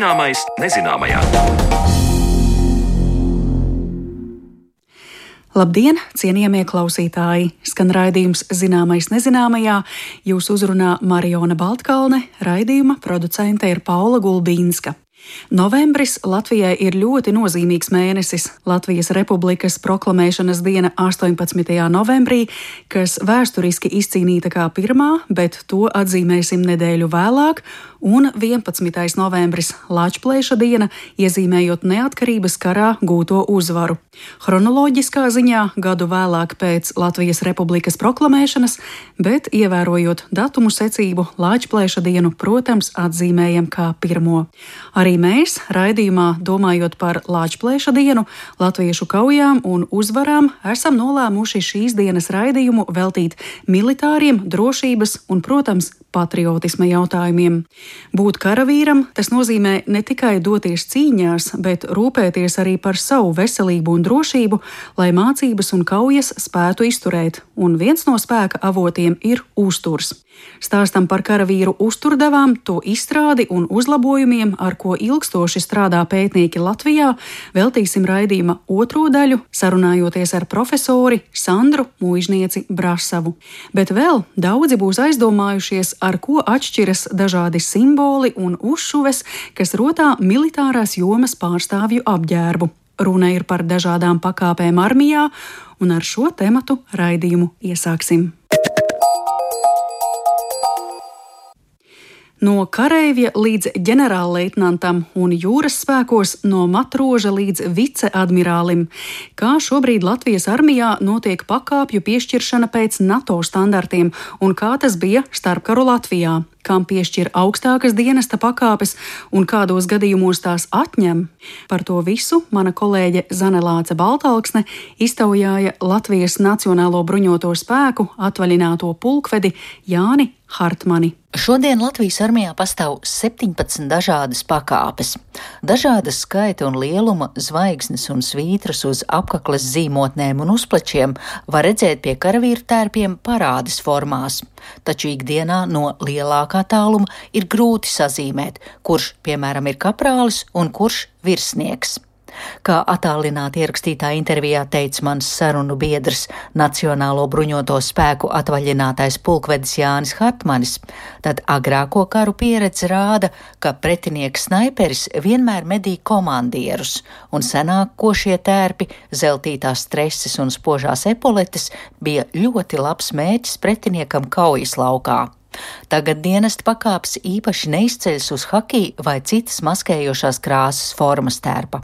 Zināmais nezināmajā. Labdien, cienījamie klausītāji! Skan raidījums Zināmais nezināmajā. Jūs uzrunā Mariona Baltkalne, raidījuma producente ir Paula Gulbīnska. Novembris Latvijai ir ļoti nozīmīgs mēnesis. Latvijas Republikas proklamēšanas diena 18. novembrī, kas vēsturiski izcīnīta kā pirmā, bet to atzīmēsim nedēļu vēlāk, un 11. novembris Latvijas diena, iezīmējot neatkarības karā gūto uzvaru. Chronoloģiskā ziņā gadu vēlāk pēc Latvijas Republikas proklamēšanas, bet ievērojot datumu secību, Latvijas dienu, protams, atzīmējam kā pirmo. Arī mēs, raidījumā, domājot par Latvijas dienu, latviešu kaujām un uzvarām, esam nolēmuši šīs dienas raidījumu veltīt militāriem, drošības un, protams, patriotisma jautājumiem. Būt karavīram tas nozīmē ne tikai doties cīņās, bet rūpēties arī par savu veselību un drošību, lai mācības un kaujas spētu izturēt, un viens no spēka avotiem ir uzturs. Stāstam par karavīru uzturdevām, to izstrādi un uzlabojumiem, ar ko ilgstoši strādā pētnieki Latvijā, veltīsim raidījuma otro daļu, sarunājoties ar profesori Sandru Mūžnieci Brasavu. Bet vēl daudzi būs aizdomājušies, ar ko atšķiras dažādi simboli un uzšuves, kas rotā militārās jomas pārstāvju apģērbu. Runa ir par dažādām pakāpēm armijā, un ar šo tematu raidījumu iesāksim. No kareivja līdz ģenerālleitnantam un jūras spēkos no matroža līdz viceadmirālim. Kā šobrīd Latvijas armijā notiek pakāpju piešķiršana pēc NATO standartiem un kā tas bija starpkaru Latvijā? Kam piešķir augstākas dienesta pakāpes un kādos gadījumos tās atņem. Par to visu mana kolēģe Zanelāce Baltalksne iztaujāja Latvijas Nacionālo bruņoto spēku atvaļināto pulkvedi Jāni Hartmani. Šodien Latvijas armijā pastāv 17 dažādas pakāpes. Dažādas skaita un lieluma zvaigznes un svītras uz apakles zīmotnēm un uzplečiem var redzēt pie karavīru tērpiem parādes formās, taču ikdienā no lielākā tāluma ir grūti sazīmēt, kurš, piemēram, ir kaprālis un kurš virsnieks. Kā attālināti ierakstītā intervijā teica mans sarunu biedrs, Nacionālo bruņoto spēku atvaļinātais pulkvedis Jānis Hartmanis, tad agrāko karu pieredze rāda, ka pretinieks snaiperis vienmēr medī komandierus, un senāk košie tērpi, zeltītās streses un spožās epoletes bija ļoti labs mērķis pretiniekam kaujas laukā. Tagad dienesta pakāpes īpaši neizceļas uz hakiju vai citas maskējošās krāsas formas tērpa.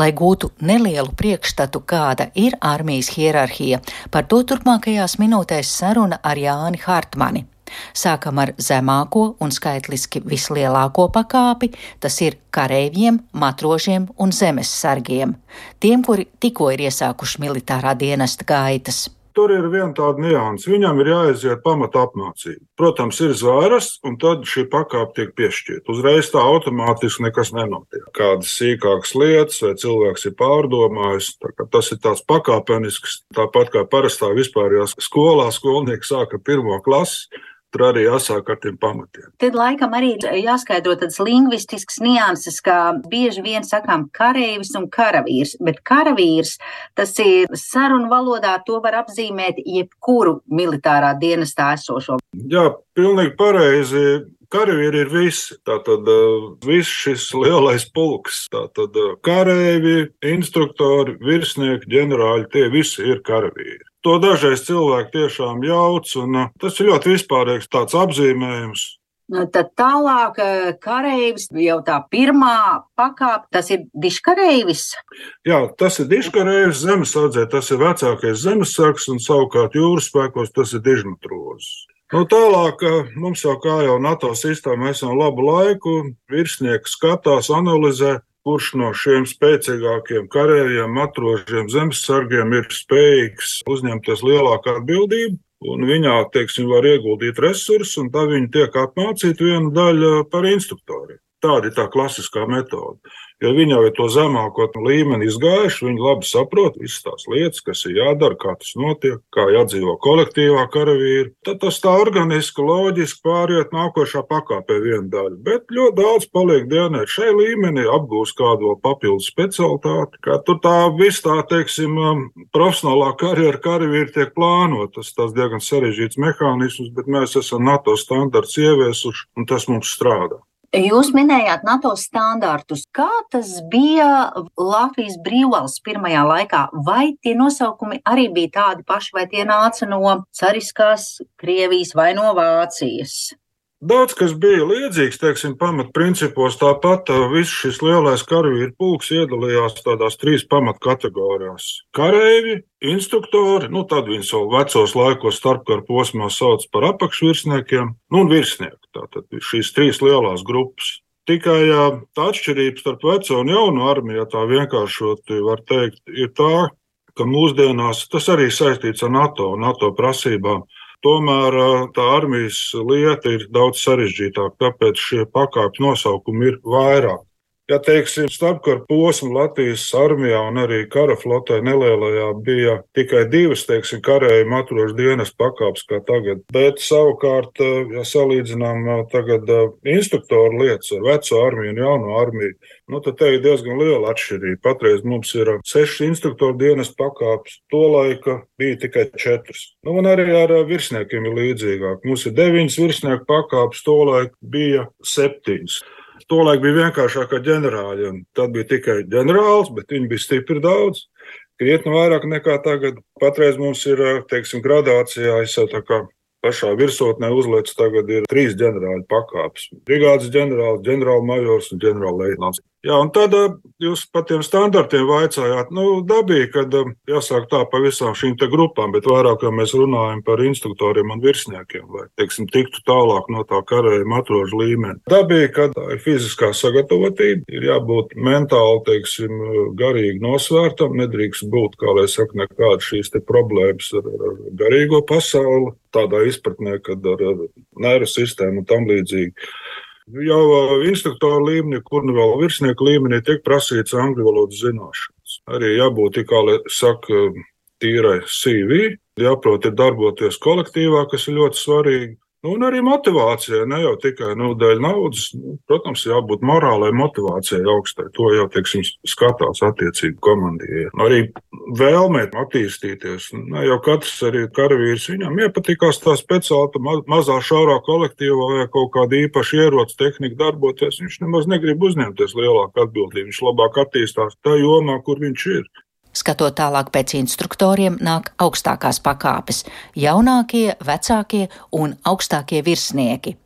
Lai gūtu nelielu priekšstatu, kāda ir armijas hierarhija, par to turpmākajās minūtēs saruna ar Jāni Hartmani. Sākam ar zemāko un skaitliski vislielāko pakāpi, tas ir kareiviem, matrožiem un zemes sargiem, tiem, kuri tikko ir iesākuši militārā dienesta gaitas. Tur ir viena tāda nianses. Viņam ir jāaiziet pamata apmācība. Protams, ir zvēras, un tad šī pakāpe tiek piešķirta. Uzreiz tā automātiski nekas nenotiek. Kādas sīkākas lietas, vai cilvēks ir pārdomājis. Tas ir tāds pakāpenisks, tāpat kā parastā vispārējā skolā skolnieks sāka pirmo klasi Tur arī jāsāk ar tiem pamatiem. Tad laikam arī jāskaidro tādas lingvistiskas nianses, kā bieži vien sakām kareivis un karavīrs, bet karavīrs tas ir sarunu valodā, to var apzīmēt jebkuru militārā dienestā esošo. Jā, pilnīgi pareizi. Karavīri ir visi. Tātad uh, viss šis lielais pulks, tātad uh, kareivi, instruktori, virsnieki, ģenerāļi, tie visi ir karavīri. To dažreiz cilvēki tiešām jauc, un uh, tas ir ļoti vispārīgs tāds apzīmējums. Nu, tad tālāk, uh, karavīrs jau tā pirmā pakāpe, tas ir diškaravīrs. Jā, tas ir diškaravīrs zemesardzē, tas ir vecākais zemesargs, un savukārt jūras spēkos tas ir dižmatrozs. Nu, tālāk uh, mums jau kā jau NATO sistēmā esam labu laiku, virsnieki skatās, analizē, kurš no šiem spēcīgākiem karavīriem, matrožiem, zemesargiem ir spējīgs uzņemties lielāku atbildību. Un viņā, teiksim, var ieguldīt resursus, un tā viņi tiek apmācīti viena daļa par instruktoriem. Tāda ir tā klasiskā metode. Jo viņi jau ir to zemāko līmeni izgājuši, viņi labi saprot visas tās lietas, kas ir jādara, kā tas notiek, kā jādzīvo kolektīvā karavīri. Tad tas tā organiski, loģiski pāriet nākošā pakāpē viena daļa. Bet ļoti daudz paliek dienēt šai līmenī, apgūst kādu papildus specialitāti. Kā tur tā viss tā, teiksim, um, profesionālā karjera karavīri tiek plānota. Tas tas diezgan sarežģīts mehānisms, bet mēs esam NATO standarts ieviesuši un tas mums strādā. Jūs minējāt NATO standartus. Kā tas bija Latvijas brīvvalsts pirmajā laikā? Vai tie nosaukumi arī bija tādi paši, vai tie nāca no cariskās Krievijas vai no Vācijas? Daudz kas bija līdzīgs, teiksim, pamatprincipos. Tāpat viss šis lielais karavīru pulks iedalījās tādās trīs pamatkategorijās. Kareivi, instruktori, nu tad viņus vēl vecos laikos starpkara posmā sauc par apakšvirsniekiem, nu un virsnieki. Tātad šīs trīs lielās grupas. Tikai tā atšķirība starp veco un jaunu armiju, ja tā vienkāršot var teikt, ir tā, ka mūsdienās tas arī saistīts ar NATO, NATO prasībām Tomēr tā armijas lieta ir daudz sarežģītāka, tāpēc šie pakāpju nosaukumi ir vairāk. Ja teiksim, starpkara posma Latvijas armijā un arī kara flotē nelielajā bija tikai divas, teiksim, karējuma atrodas dienas pakāpes kā tagad, bet savukārt, ja salīdzinām tagad instruktoru lietas ar veco armiju un jauno armiju, nu, tad te ir diezgan liela atšķirība. Patreiz mums ir sešas instruktoru dienas pakāpes, to laika bija tikai četras. Nu, un arī ar virsniekiem ir līdzīgāk. Mums ir deviņas virsnieku pakāpes, to laika bija septiņas. Tolaik bija vienkāršāk ar ģenerāļiem. Tad bija tikai ģenerālis, bet viņi bija stipri daudz. Krietni vairāk nekā tagad. Patreiz mums ir, teiksim, gradācijā, es jau tā kā pašā virsotnē uzliekas, tagad ir trīs ģenerāļu pakāpes. Brigādes ģenerālis, ģenerālmajors un ģenerālleitnants. Jā, un tad jūs par tiem standartiem vaicājāt. Nu, dabīgi, kad jāsāk tā pa visām šīm grupām, bet vairāk jau mēs runājam par instruktoriem un virsniekiem, lai, teiksim, tiktu tālāk no tā karējuma atrožu līmeņa. Dabīgi, ka tā ir fiziskā sagatavotība, ir jābūt mentāli, teiksim, garīgi nosvērtam, nedrīkst būt, kā lai saka, nekādas šīs problēmas ar, ar garīgo pasauli, tādā izpratnē, kad ar, ar nervu sistēmu un tam līdzīgi. Jau instruktora līmenī, kur nu vēl virsnieka līmenī, tiek prasīts angļu valodas zināšanas. Arī jābūt, kā lai saka, tīrai CV, jāprot ir darboties kolektīvā, kas ir ļoti svarīgi. Nu, un arī motivācija, ne jau tikai nu, dēļ naudas. Nu, protams, jābūt morālai motivācijai augstai. To jau teiksim, skatās attiecīgi komandieri. Arī vēlmē attīstīties. Ne jau katrs arī karavīrs viņam iepatikās tā speciāli ma mazā šaurā kolektīvā vai kaut kāda īpaša ieroča tehnika darboties. Viņš nemaz negrib uzņemties lielāku atbildību. Viņš labāk attīstās tajā jomā, kur viņš ir. Skatot tālāk pēc instruktoriem, nāk augstākās pakāpes - jaunākie, vecākie un augstākie virsnieki.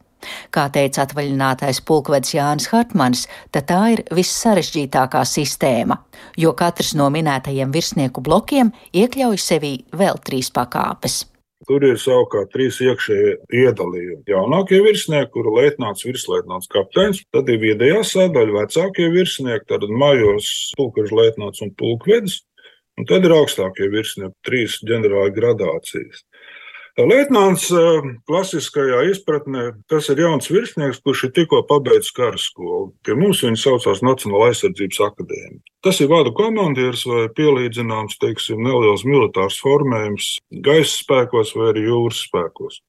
Kā teica atvaļinātais pulkvedis Jānis Hartmanis, tad tā ir vissarežģītākā sistēma, jo katrs no minētajiem virsnieku blokiem iekļauj sevī vēl trīs pakāpes. Tur ir savukārt trīs iekšējie iedalījumi. Jaunākie virsnieki, kuru leitnants, virsleitnants, kapteinis, tad ir viedajā sadaļa, vecākie virsnieki, tad majors, pulkveža leitnants un pulkvedis, Un tad ir augstākie virsnieki, trīs ģenerāla gradācijas. Leitnants eh, klasiskajā izpratnē, tas ir jauns virsnieks, kurš ir tikko pabeidzis kara skolu. Pie mums viņa saucās Nacionāla aizsardzības akadēmija. Tas ir vada komandieris vai pielīdzināms, teiksim, neliels militārs formējums gaisa spēkos vai arī jūras spēkos.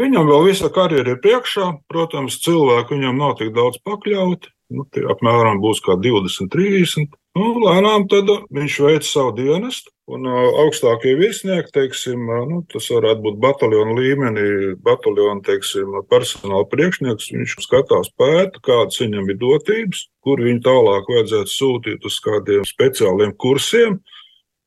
Viņam vēl visa karjera ir priekšā, protams, cilvēku viņam nav tik daudz pakļauti, nu, apmēram būs kā 20, 30. Nu, lēnām tad viņš veic savu dienestu, un augstākie virsnieki, teiksim, nu, tas varētu būt bataljona līmenī, bataljona teiksim, personāla priekšnieks. Viņš skatās, pēta, kādas viņam ir dotības, kur viņu tālāk vajadzētu sūtīt uz kādiem speciāliem kursiem,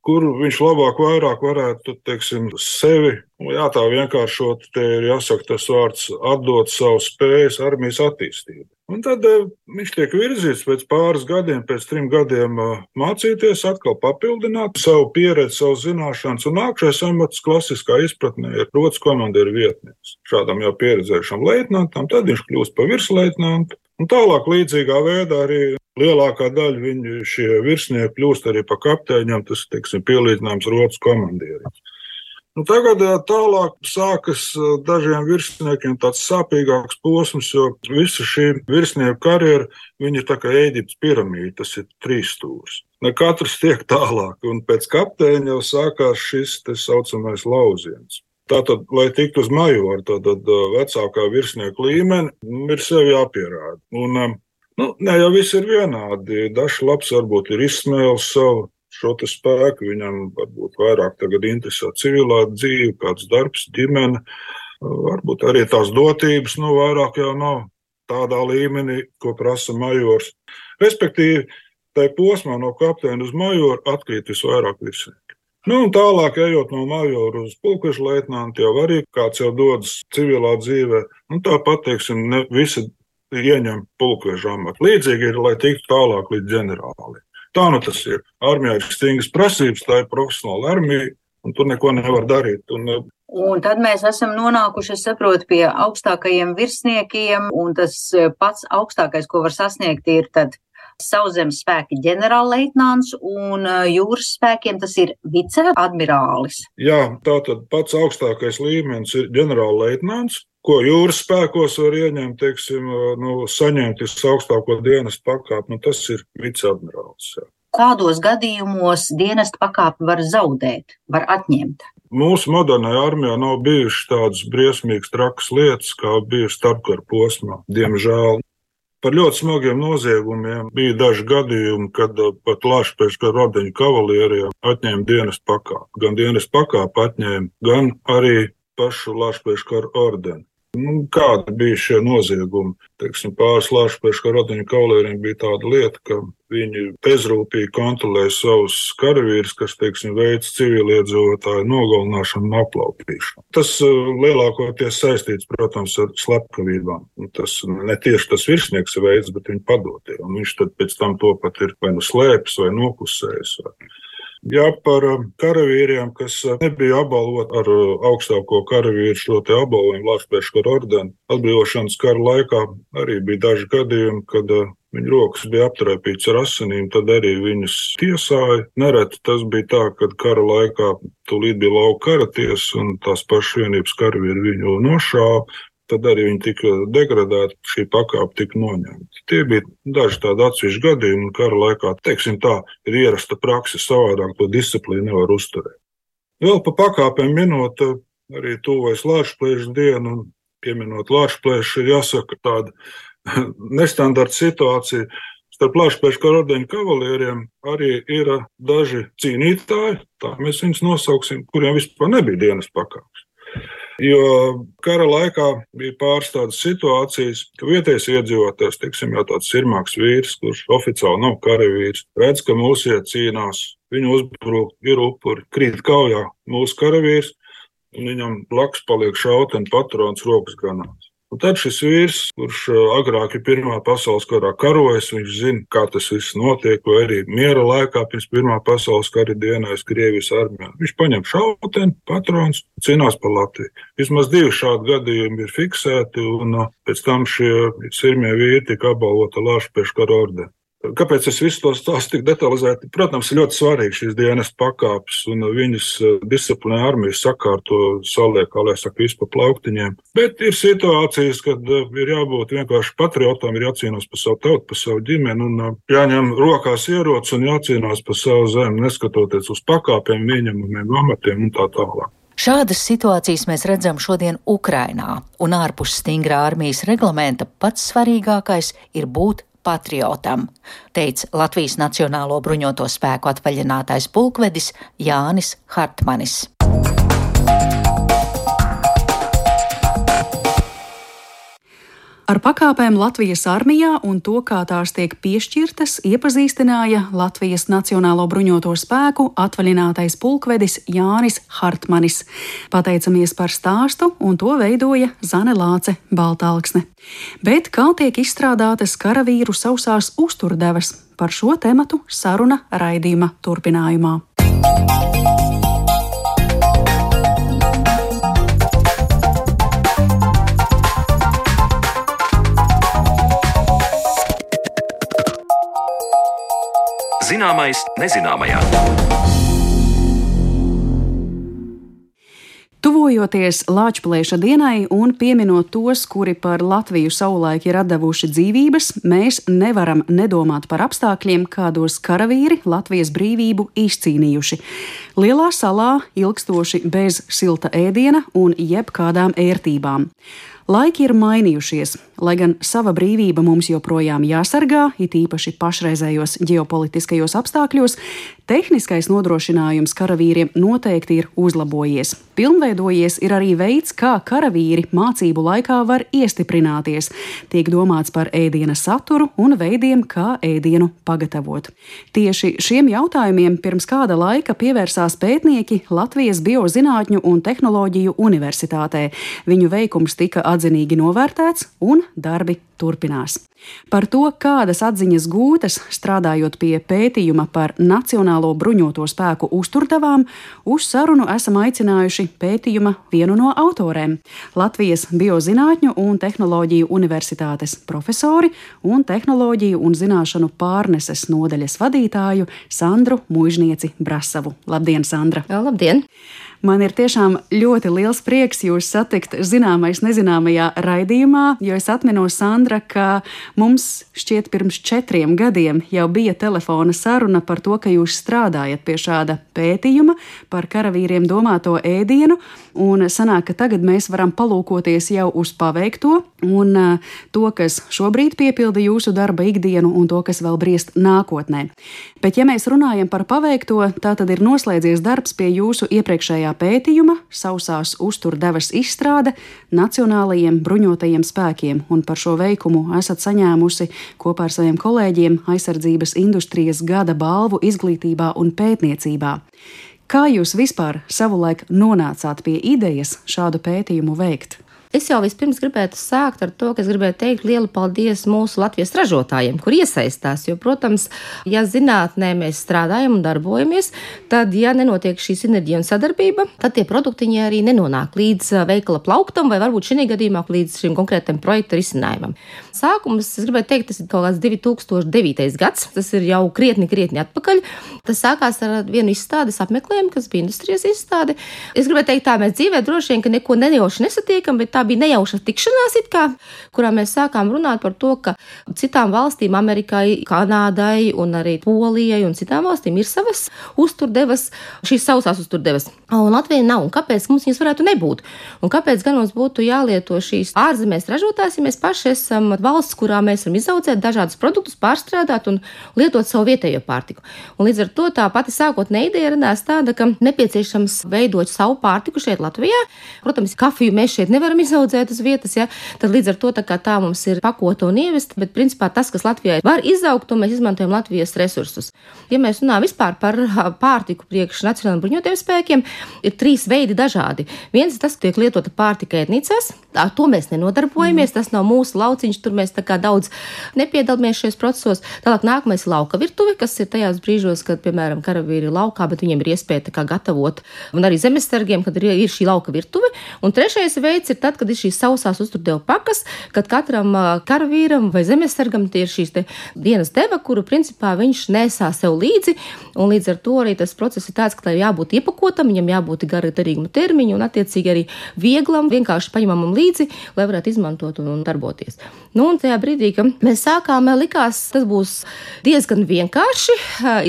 kur viņš labāk, vairāk varētu teiksim, sevi, jā, tā vienkāršot, te ir jāsaka tas vārds, atdot savu spējas armijas attīstību. Un tad uh, viņš tiek virzīts pēc pāris gadiem, pēc trim gadiem uh, mācīties, atkal papildināt savu pieredzi, savu zināšanas. Un nākamais amats klasiskā izpratnē ir rotas komandieru vietnieks. Šādam jau pieredzējušam leitnantam, tad viņš kļūst par virsleitnantu. Un tālāk līdzīgā veidā arī lielākā daļa viņu šie virsnieki kļūst arī par kapteiņiem, tas, teiksim, pielīdzināms rotas komandieriem. Nu, tagad tālāk sākas dažiem virsniekiem tāds sāpīgāks posms, jo visa šī virsnieku karjera, viņa ir tā kā Ēģiptes piramīda, tas ir trīs stūris. Ne katrs tiek tālāk, un pēc kapteiņa jau sākās šis tā saucamais lauciens. Tātad, lai tiktu uz majoru, tad vecākā virsnieka līmeni, nu, ir sev jāpierāda. Un, nu, ne jau viss ir vienādi. Dažs labs varbūt ir izsmēlis savu šo spēku. Viņam varbūt vairāk interesē civilā dzīve, kāds darbs, ģimene. Varbūt arī tās dotības nu, vairāk jau nav tādā līmenī, ko prasa majors. Respektīvi, tajā posmā no kapteina uz majoru atkrīt visvairāk virsnieki. Nu, un tālāk, ejot no majora uz pulkveža leitnantu, jau arī kāds jau dodas civilā dzīvē. Nu, tāpat, teiksim, ne visi ieņem pulkveža amatu. Līdzīgi ir, lai tiktu tālāk līdz ģenerālim. Tā nu tas ir. Armijā ir stingras prasības, tā ir profesionāla armija, un tur neko nevar darīt. Un, uh, Un tad mēs esam nonākuši, es saprotu, pie augstākajiem virsniekiem, un tas uh, pats augstākais, ko var sasniegt, ir tad sauszemes spēki ģenerālleitnants un uh, jūras spēkiem tas ir viceadmirālis. Jā, tā tad pats augstākais līmenis ir ģenerālleitnants, ko jūras spēkos var ieņemt, teiksim, nu, saņemt visaugstāko dienas pakāpi, nu, tas ir viceadmirālis. Kādos gadījumos dienesta pakāpi var zaudēt, var atņemt? Mūsu modernajā armijā nav bijušas tādas briesmīgas, trakas lietas, kā bija starpkara posmā, diemžēl. Par ļoti smagiem noziegumiem bija daži gadījumi, kad pat Latvijas kā rodeņu kavalierijām atņēma dienas pakāpi. Gan dienas pakāpi atņēma, gan arī pašu kara ordeni. Nu, kādi bija šie noziegumi? Teiksim, pāris Latvijas radiņu kaulieriem bija tāda lieta, ka viņi bezrūpīgi kontrolēja savus karavīrus, kas, teiksim, veids civiliedzīvotāju nogalināšanu un aplaupīšanu. Tas uh, lielākoties saistīts, protams, ar slepkavībām. Tas ne tieši tas virsnieks veids, bet viņa padotie. Un viņš tad pēc tam to pat ir vai nu slēpis vai noklusējis. Vai. Jā, par um, karavīriem, kas uh, nebija apbalvoti ar uh, augstāko karavīru šo te apbalvojumu Latvijas kara ordeni. Atbrīvošanas kara laikā arī bija daži gadījumi, kad uh, Viņa rokas bija aptraipītas ar asinīm, tad arī viņas tiesāja. Nereti tas bija tā, ka kara laikā tūlīt bija lauka kara tiesa, un tās pašas vienības karavīri viņu nošāva tad arī viņi tika degradēti, šī pakāpe tika noņemta. Tie bija daži tādi atsevišķi gadījumi, un kara laikā, teiksim tā, ir ierasta praksa, savādāk to disciplīnu nevar uzturēt. Vēl pa pakāpēm minot, arī tuvojas Lāčplēša dienu, un pieminot Lāčplēšu, ir jāsaka tāda nestandarta situācija. Starp Latvijas karadeņu kavalieriem arī ir daži cīnītāji, tā mēs viņus nosauksim, kuriem vispār nebija dienas pakāpes. Jo kara laikā bija pāris tādas situācijas, ka vietējais iedzīvotājs, teiksim, jau tāds sirmāks vīrs, kurš oficiāli nav karavīrs, redz, ka mūsu iecīnās, viņu uzbruk, ir upuri, krīt kaujā mūsu karavīrs, un viņam blakus paliek šauteni patrons rokas granāts. Un tad šis vīrs, kurš agrāk ir Pirmā pasaules karā karojis, viņš zina, kā tas viss notiek, vai arī miera laikā pirms Pirmā pasaules kara dienās Krievijas armijā. Viņš paņem šauteni, patrons, cīnās par Latviju. Vismaz divi šādi gadījumi ir fiksēti, un pēc tam šie sirmie vīri tika apbalvoti Lāšpēšu kara ordeni. Kāpēc es visu to stāstu tik detalizēti? Protams, ļoti svarīgi šīs dienas pakāpes, un viņas eh, disciplinē armijas sakārto saliek, kā lai saka, vispār plauktiņiem. Bet ir situācijas, kad eh, ir jābūt vienkārši patriotam, ir jācīnās par savu tautu, par savu ģimeni, un eh, jāņem rokās ierocis un jācīnās par savu zemi, neskatoties uz pakāpēm, ieņemumiem, amatiem un tā tālāk. Šādas situācijas mēs redzam šodien Ukrainā, un ārpus stingrā armijas reglamenta pats svarīgākais ir būt patriotam, teica Latvijas Nacionālo bruņoto spēku atvaļinātais pulkvedis Jānis Hartmanis. Ar pakāpēm Latvijas armijā un to, kā tās tiek piešķirtas, iepazīstināja Latvijas Nacionālo bruņoto spēku atvaļinātais pulkvedis Jānis Hartmanis. Pateicamies par stāstu, un to veidoja Zane Lāce Baltāksne. Bet kā tiek izstrādātas karavīru sausās uzturdevas, par šo tematu saruna raidījuma turpinājumā. Zināmais nezināmajā. Tuvojoties Lāčplēša dienai un pieminot tos, kuri par Latviju savulaik ir atdevuši dzīvības, mēs nevaram nedomāt par apstākļiem, kādos karavīri Latvijas brīvību izcīnījuši. Lielā salā ilgstoši bez silta ēdiena un jebkādām ērtībām. Laiki ir mainījušies, lai gan sava brīvība mums joprojām jāsargā, it īpaši pašreizējos ģeopolitiskajos apstākļos, tehniskais nodrošinājums karavīriem noteikti ir uzlabojies. Pilnveidojies ir arī veids, kā karavīri mācību laikā var iestiprināties. Tiek domāts par ēdiena saturu un veidiem, kā ēdienu pagatavot. Tieši šiem jautājumiem pirms kāda laika pievērsās pētnieki Latvijas Biozinātņu un tehnoloģiju universitātē. Viņu veikums tika atzinīgi novērtēts un darbi turpinās. Par to, kādas atziņas gūtas strādājot pie pētījuma par Nacionālo bruņoto spēku uzturdevām, uz sarunu esam aicinājuši pētījuma vienu no autoriem - Latvijas Biozinātņu un tehnoloģiju universitātes profesori un tehnoloģiju un zināšanu pārneses nodaļas vadītāju Sandru Mužnieci Brasavu. Labdien, Sandra! Labdien! Man ir tiešām ļoti liels prieks jūs satikt zināmais nezināmajā raidījumā, jo es atminos, Sandra, ka mums šķiet pirms četriem gadiem jau bija telefona saruna par to, ka jūs strādājat pie šāda pētījuma par karavīriem domāto ēdienu, un sanāk, ka tagad mēs varam palūkoties jau uz paveikto un uh, to, kas šobrīd piepilda jūsu darba ikdienu un to, kas vēl briest nākotnē. Bet, ja mēs runājam par paveikto, tā tad ir noslēdzies darbs pie jūsu iepriekšējā pētījuma sausās uzturdevas izstrāde Nacionālajiem bruņotajiem spēkiem, un par šo veikumu esat saņēmusi kopā ar saviem kolēģiem aizsardzības industrijas gada balvu izglītībā un pētniecībā. Kā jūs vispār savulaik nonācāt pie idejas šādu pētījumu veikt? Es jau vispirms gribētu sākt ar to, ka es gribētu teikt lielu paldies mūsu Latvijas ražotājiem, kur iesaistās. Jo, protams, ja zinātnē mēs strādājam un darbojamies, tad, ja nenotiek šī sinerģija un sadarbība, tad tie produkti arī nenonāk līdz veikala plauktam vai varbūt šī gadījumā līdz šim konkrētam projekta risinājumam. Sākums, es gribētu teikt, tas ir kaut kāds 2009. gads, tas ir jau krietni, krietni atpakaļ. Tas sākās ar vienu izstādes apmeklējumu, kas bija industrijas izstāde. Es gribētu teikt, tā mēs dzīvē droši vien, neko nejauši nesatiekam, bet tā bija nejauša tikšanās, kā, kurā mēs sākām runāt par to, ka citām valstīm, Amerikai, Kanādai un arī Polijai un citām valstīm ir savas uzturdevas, šīs sausās uzturdevas. Un Latvija nav. Un kāpēc mums viņas varētu nebūt? Un kāpēc gan mums būtu jālieto šīs ārzemēs ražotājs, ja mēs paši esam valsts, kurā mēs varam izaudzēt dažādus produktus, pārstrādāt un lietot savu vietējo pārtiku? Un līdz ar to tā pati sākotnēja ideja radās tāda, ka nepieciešams veidot savu pārtiku šeit Latvijā. Protams, kafiju mēs šeit nevaram izaudzēt izaudzēt uz vietas, ja, tad līdz ar to tā, tā mums ir pakota un ievesta, bet principā tas, kas Latvijā var izaugt, to mēs izmantojam Latvijas resursus. Ja mēs runājam vispār par pārtiku priekš nacionālajiem bruņotajiem spēkiem, ir trīs veidi dažādi. Viens ir tas, ka tiek lietota pārtika ēdnīcās, ar to mēs nenodarbojamies, mm. tas nav mūsu lauciņš, tur mēs tā kā daudz nepiedalāmies šajos procesos. Tālāk nākamais ir lauka virtuve, kas ir tajās brīžos, kad, piemēram, karavīri ir laukā, bet viņiem ir iespēja gatavot, un arī zemesargiem, kad ir, ir šī lauka virtuve. Un trešais veids ir tad, kad ir šīs sausās uzturdeva pakas, kad katram karavīram vai zemesargam tie ir šīs dienas deva, kuru principā viņš nesā sev līdzi. Un līdz ar to arī tas process ir tāds, ka tai jābūt iepakotam, viņam jābūt garīguma termiņam un attiecīgi arī vieglam, vienkārši paņemamam līdzi, lai varētu izmantot un darboties. Nu, un tajā brīdī, kad mēs sākām, likās, tas būs diezgan vienkārši.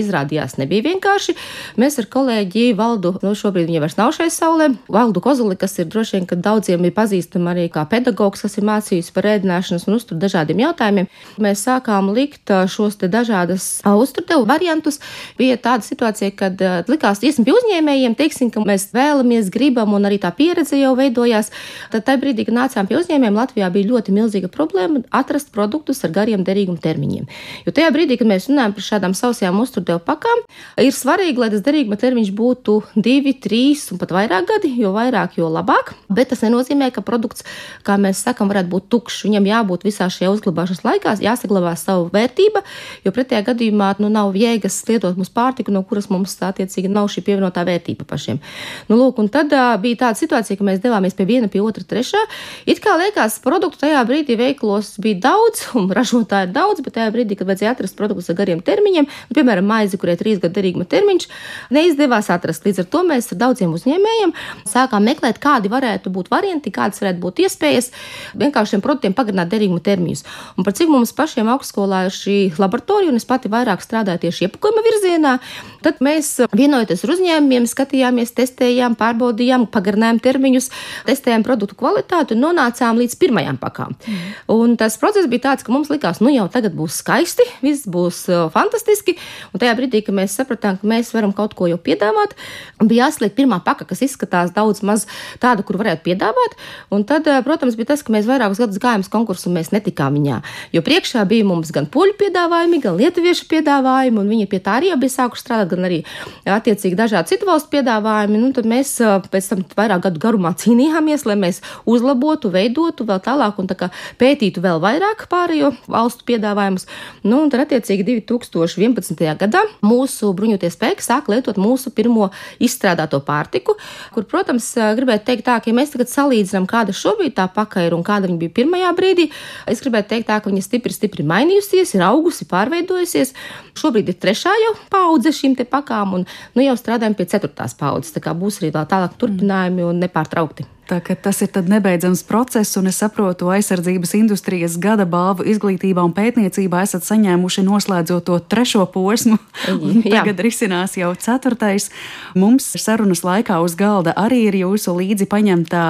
Izrādījās, nebija vienkārši. Mēs ar kolēģi Valdu, nu šobrīd viņa vairs nav šai saulē, Valdu Kozuli, kas ir droši vien, ka daudziem ir pazīstama arī kā pedagogs, kas ir mācījis par ēdināšanas un uzturu dažādiem jautājumiem. Mēs sākām likt šos te dažādas uzturdevu variantus. Bija tāda situācija, kad likās, iesim pie uzņēmējiem, teiksim, ka mēs vēlamies, gribam, un arī tā pieredze jau veidojās. Tad tajā brīdī, kad nācām pie uzņēmējiem, Latvijā bija ļoti milzīga problēma atrast produktus ar gariem derīguma termiņiem. Jo tajā brīdī, kad mēs runājam par šādām sausajām uzturdevu pakām, ir svarīgi, lai tas derīguma termiņš būtu divi, trīs un pat vairāk gadi, jo vairāk, jo labāk. Bet tas nenozīmē, ka produkts kā mēs sakām, varētu būt tukšs. Viņam jābūt visā šajā uzglabāšanas laikā, jāsaglabā savu vērtību, jo pretējā gadījumā nu, nav jēgas lietot mūsu pārtiku, no kuras mums attiecīgi nav šī pievienotā vērtība pašiem. Nu, lūk, un tad uh, bija tāda situācija, ka mēs devāmies pie viena, pie otra, trešā. It kā liekas, produktu tajā brīdī veiklos tirgos bija daudz, un ražotāji ir daudz, bet tajā brīdī, kad vajadzēja atrast produktus ar gariem termiņiem, nu, piemēram, maizi, kurai ir trīs gadu derīguma termiņš, neizdevās atrast. Līdz ar to mēs ar daudziem uzņēmējiem sākām meklēt, kādi varētu būt varianti, kādas varētu būt iespējas vienkārši šiem produktiem pagarināt derīguma termiņus. Un par cik mums pašiem augstskolā ir šī laboratorija, un es pati vairāk strādāju tieši iepakojuma virzienā, tad mēs vienojoties ar uzņēmumiem, skatījāmies, testējām, pārbaudījām, pagarinājām termiņus, testējām produktu kvalitāti un nonācām līdz pirmajām pakām. Mm. Un tas process bija tāds, ka mums likās, nu jau tagad būs skaisti, viss būs uh, fantastiski. Un tajā brīdī, kad mēs sapratām, ka mēs varam kaut ko jau piedāvāt, bija jāsliek pirmā paka, kas izskatās daudz maz tāda, kur varētu piedāvāt. Un tad, uh, protams, bija tas, ka mēs vairākus gadus gājām uz konkursu un mēs netikām viņā. Jo priekšā bija mums gan poļu piedāvājumi, gan lietuviešu piedāvājumi, un viņi pie tā arī bija sākuši strādāt, gan arī attiecīgi dažādi citu valstu piedāvājumi. Nu, tad mēs uh, pēc tam vairāk gadu garumā cīnījāmies, lai mēs uzlabotu, veidotu vēl tālāk un tā pētītu vēl vairāk pārējo valstu piedāvājumus. Nu, un tad, attiecīgi, 2011. gadā mūsu bruņoties spēki sāk lietot mūsu pirmo izstrādāto pārtiku, kur, protams, gribētu teikt tā, ka, ja mēs tagad salīdzinām, kāda šobrīd tā paka ir un kāda viņa bija pirmajā brīdī, es gribētu teikt tā, ka viņa stipri, stipri mainījusies, ir augusi, pārveidojusies. Šobrīd ir trešā jau paudze šīm pakām, un nu, jau strādājam pie ceturtās paudzes. Tā kā būs arī tālāk turpinājumi un nepārtraukti. Tā, tas ir nebeidzams process, un es saprotu, aizsardzības industrijas gada balvu izglītībā un pētniecībā esat saņēmuši noslēdzot to trešo posmu. Tagad risinās jau ceturtais. Mums sarunas laikā uz galda arī ir jūsu līdzi paņemtā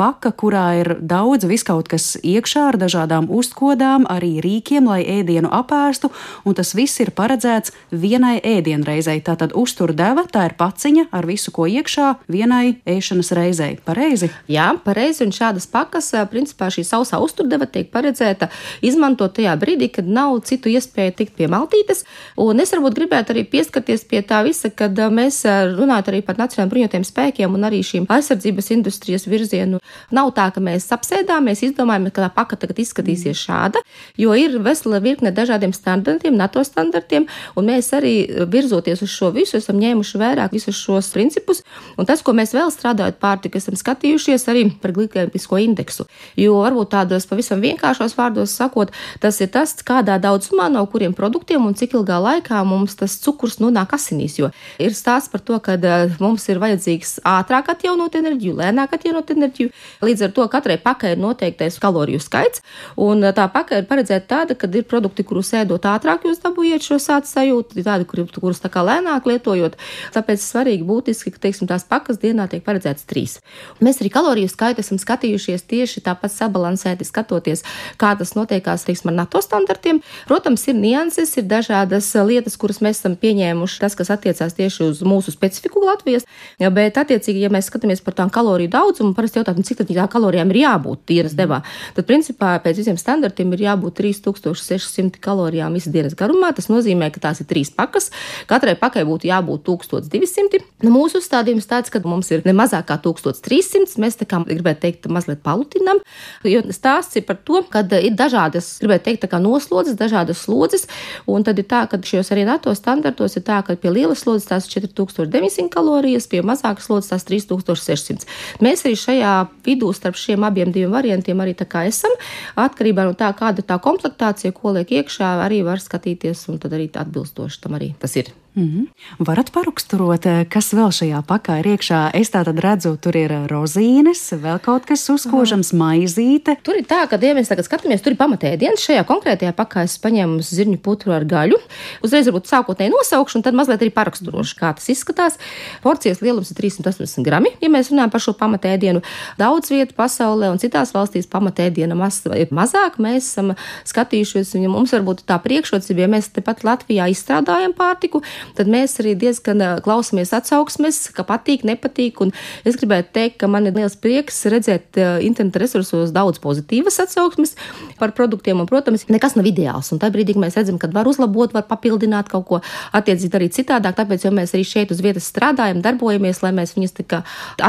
paka, kurā ir daudz viskaut kas iekšā ar dažādām uzkodām, arī rīkiem, lai ēdienu apēstu, un tas viss ir paredzēts vienai ēdienreizei. Tātad uztur deva, tā ir paciņa ar visu, ko iekšā, vienai ēšanas reizei. Pareizi? Jā, pareizi. Un šādas pakas, principā šī sausā uzturdeva tiek paredzēta izmantot tajā brīdī, kad nav citu iespēju tikt pie maltītes. Un es varbūt gribētu arī pieskarties pie tā visa, kad mēs runājam arī par nacionālajiem bruņotajiem spēkiem un arī šīm aizsardzības industrijas virzienu. Nav tā, ka mēs apsēdāmies, izdomājam, ka tā paka tagad izskatīsies mm. šāda, jo ir vesela virkne dažādiem standartiem, NATO standartiem, un mēs arī virzoties uz šo visu, esam ņēmuši vērā visus šos principus. Un tas, ko mēs vēl strādājot pārtika, esam skatījuši, bažījušies arī par glikēmisko indeksu. Jo varbūt tādos pavisam vienkāršos vārdos sakot, tas ir tas, kādā daudzumā no kuriem produktiem un cik ilgā laikā mums tas cukurs nonāk asinīs. Jo ir stāsts par to, ka mums ir vajadzīgs ātrāk atjaunot enerģiju, lēnāk atjaunot enerģiju. Līdz ar to katrai pakai ir noteiktais kaloriju skaits, un tā pakai ir paredzēta tāda, ka ir produkti, kurus ēdot ātrāk, jūs dabūjat šo sācis sajūtu, tādi, kur, kurus tā kā lēnāk lietojot. Tāpēc svarīgi būtiski, ka teiksim, tās pakas dienā tiek paredzētas trīs. Mēs arī kaloriju skaitu esam skatījušies tieši tāpat sabalansēti, skatoties, kā tas notiekās, teiksim, ar NATO standartiem. Protams, ir nianses, ir dažādas lietas, kuras mēs esam pieņēmuši, tas, kas attiecās tieši uz mūsu specifiku Latvijas, bet, attiecīgi, ja mēs skatāmies par tām kaloriju daudzumu, parasti jautājam, cik tad tā kalorijām ir jābūt dienas devā, tad, principā, pēc visiem standartiem ir jābūt 3600 kalorijām visas dienas garumā. Tas nozīmē, ka tās ir trīs pakas. Katrai pakai būtu jābūt 1200. Nu, mūsu uzstādījums tāds, ka mums ir ne mazāk kā 1300. Mēs tā kā gribētu teikt, mazliet palutinam. Jo stāsts ir par to, ka ir dažādas, gribētu teikt, noslodzes, dažādas slodzes. Un tad ir tā, ka šajos arī NATO standartos ir tā, ka pie lielas slodzes tās ir 4900 kalorijas, pie mazākas slodzes tās 3600. Mēs arī šajā vidū starp šiem abiem diviem variantiem arī tā kā esam. Atkarībā no tā, kāda tā komplektācija, ko liek iekšā, arī var skatīties un tad arī atbilstoši tam arī tas ir. Mm -hmm. Varat paraksturot, eh, kas vēl šajā pakā ir iekšā. Es tā tad redzu, tur ir rozīnes, vēl kaut kas uzkožams, maizīte. Tur ir tā, ka, ja mēs tagad skatāmies, tur ir pamatēdienas. Šajā konkrētajā pakā es paņēmu zirņu putru ar gaļu. Uzreiz varbūt sākotnēji nosaukšu, un tad mazliet arī paraksturošu, kā tas izskatās. Porcijas lielums ir 380 grami, ja mēs runājam par šo pamatēdienu. Daudz vietu pasaulē un citās valstīs pamatēdiena masa ir mazāk. Mēs esam skatījušies, un ja mums varbūt tā priekšrocība, ja mēs tepat Latvijā izstrādājam pārtiku tad mēs arī diezgan klausāmies atsauksmes, ka patīk, nepatīk. Es gribētu teikt, ka man ir liels prieks redzēt interneta resursos daudz pozitīvas atsauksmes par produktiem. Un, protams, nekas nav ideāls. Un tajā brīdī, mēs redzam, ka var uzlabot, var papildināt kaut ko, attiecīgi darīt citādāk. Tāpēc mēs arī šeit uz vietas strādājam, darbojamies, lai mēs viņus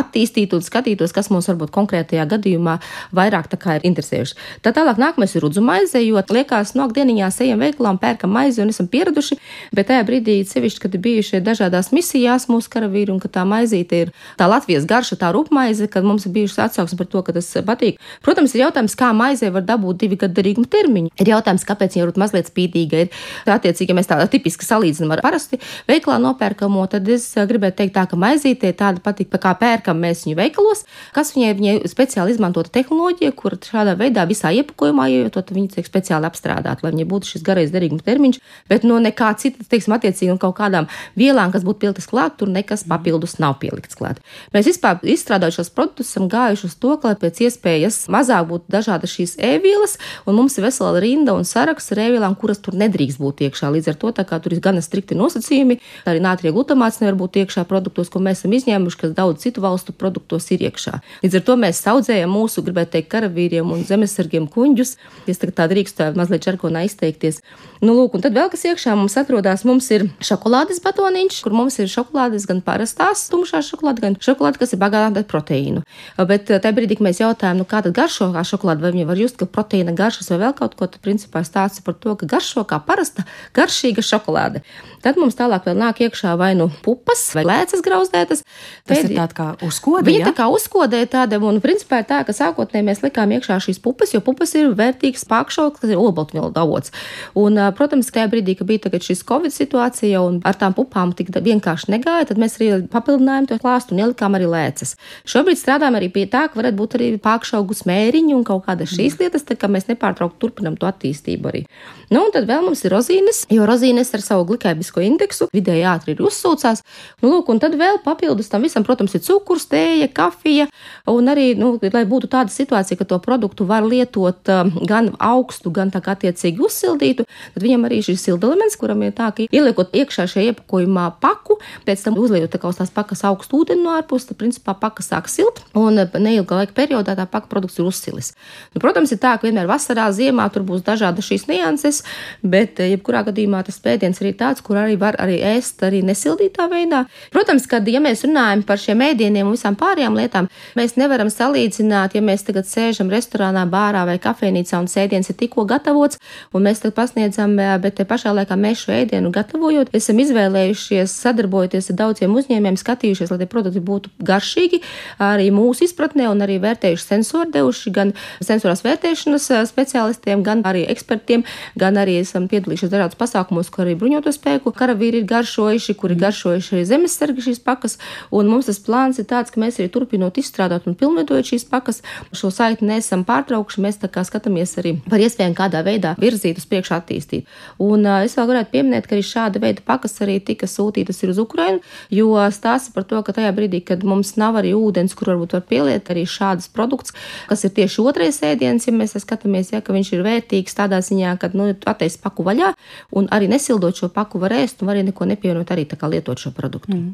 attīstītu un skatītos, kas mums varbūt konkrētajā gadījumā vairāk ir interesējuši. Tad tālāk nākamais ir rudzu maize, jo liekas, no dieniņā ejam veikalā un pērkam maizi un esam pieraduši, bet tajā brīdī sevišķi, kad ir bijušie dažādās misijās mūsu karavīri un ka tā maizīte ir tā Latvijas garša, tā rupmaize, kad mums ir bijušas atsauksmes par to, ka tas patīk. Protams, ir jautājums, kā maizē var dabūt divi gadu derīguma termiņu. Ir jautājums, kāpēc viņa ir mazliet spītīga. Ir. Attiecīgi, ja mēs tādu tipiski salīdzinām ar parasti veiklā nopērkamo, tad es gribētu teikt tā, ka maizīte tāda patīk, kā pērkam mēs viņu veikalos, kas viņai, viņai speciāli izmantota tehnoloģija, kur šādā veidā visā iepakojumā, jo to viņi tiek speciāli apstrādāt, lai viņai būtu šis garais derīguma termiņš, bet no nekā cita, teiksim, attiecīgi no kaut kādām vielām, kas būtu pieliktas klāt, tur nekas papildus nav pielikts klāt. Mēs vispār izstrādājot šos produktus, esam gājuši uz to, ka pēc iespējas mazāk būtu dažādas šīs ēvielas, un mums ir vesela rinda un saraksts ar ēvielām, kuras tur nedrīkst būt iekšā. Līdz ar to tur ir gana strikti nosacījumi. Arī nātrija glutamāts nevar būt iekšā produktos, ko mēs esam izņēmuši, kas daudz citu valstu produktos ir iekšā. Līdz ar to mēs audzējam mūsu, gribētu teikt, karavīriem un zemesargiem kuņģus. Es tagad tā drīkstu mazliet čarkonā izteikties. Nu, lūk, un tad vēl kas iekšā mums atrodas, mums ir šokolādes batoniņš, kur mums ir šokolādes gan parastās, tumšās šokolādes, gan šokolāde, kas ir bagāta ar proteīnu. Bet tajā brīdī, kad mēs jautājām, nu, kā tad garšo kā šokolāde, vai viņi var just, ka proteīna garšas vai vēl kaut ko, tad principā stāsta par to, ka garšo kā parasta garšīga šokolāde. Tad mums tālāk vēl nāk iekšā vai nu pupas vai lēcas grauzdētas. Tas Pēd... ir tāds kā uzkodē. Viņa ja? tā kā uzkodē tāda, un principā ir tā, ka sākotnēji mēs likām iekšā šīs pupas, jo pupas ir vērtīgs pākšauks, kas ir olbaltumvielu avots. Un, protams, tajā brīdī, kad bija šis Covid situācija un ar tām pupām tik vienkārši negāja, tad mēs arī papildinājām to klāstu un ielikām arī lēcas. Šobrīd strādājam arī pie tā, ka varētu būt arī pākšaugu smēriņi un kaut kādas šīs mm. lietas, tā kā mēs nepārtraukti turpinam to attīstību arī. Nu, un tad vēl mums ir rozīnes, jo rozīnes ar savu glikēbisko indeksu vidēji ātri ir uzsūcās. Nu, lūk, un tad vēl papildus tam visam, protams, ir cukurs, tēja, kafija, un arī, nu, lai būtu tāda situācija, ka to produktu var lietot um, gan augstu, gan tā kā attiecīgi uzsildītu, tad viņam arī šis sildelements, kuram ir tā, ka ieliekot iekšā šajā iepakojumā paku, pēc tam uzliekot tā kā uz tās pakas augstu ūdeni no ārpuses, tad principā paka sāk silt, un neilgā laika periodā tā paka produkts ir uzsilis. Nu, protams, ir tā, ka vienmēr vasarā, ziemā tur būs dažādas šīs nianses, bet eh, jebkurā gadījumā tas pēdiens ir tāds, kur arī var arī ēst arī nesildītā veidā. Protams, kad ja mēs runājam par šiem ēdieniem un visām pārējām lietām, mēs nevaram salīdzināt, ja mēs tagad sēžam restorānā, bārā vai kafejnīcā un sēdiens ir tikko gatavots, un mēs tagad pasniedzam, eh, bet te pašā laikā mēs šo ēdienu gatavojot, esam izvēlējušies sadarbojoties ar daudziem uzņēmējiem, skatījušies, lai tie produkti būtu garšīgi, arī mūsu izpratnē un arī vērtējuši sensori devuši gan sensorās vērtēšanas speciālistiem, gan arī ekspertiem, gan arī esam piedalījušies dažādos pasākumos, kur arī bruņoto spēku karavīri ir garšojuši, kuri ir garšojuši arī zemesargi šīs pakas. Un mums tas plāns ir tāds, ka mēs arī turpinot izstrādāt un pilnveidojot šīs pakas, šo saiti neesam pārtraukuši. Mēs tā kā skatāmies arī par iespējām kādā veidā virzīt uz priekšu attīstīt. Un uh, es vēl varētu pieminēt, ka arī šāda veida pakas arī tika sūtītas uz Ukrainu, jo stāsta par to, ka tajā brīdī, kad mums nav arī ūdens, kur varbūt var pieliet arī šādas produkts, kas ir tieši otrais ēdiens, ja mēs skatāmies, ja, ka viņš ir vērtīgs tādā ziņā, ka nu, attaisno paku vaļā un arī nesildot šo paku var ēst un arī neko nepievienot, arī tā kā lietot šo produktu. Mm.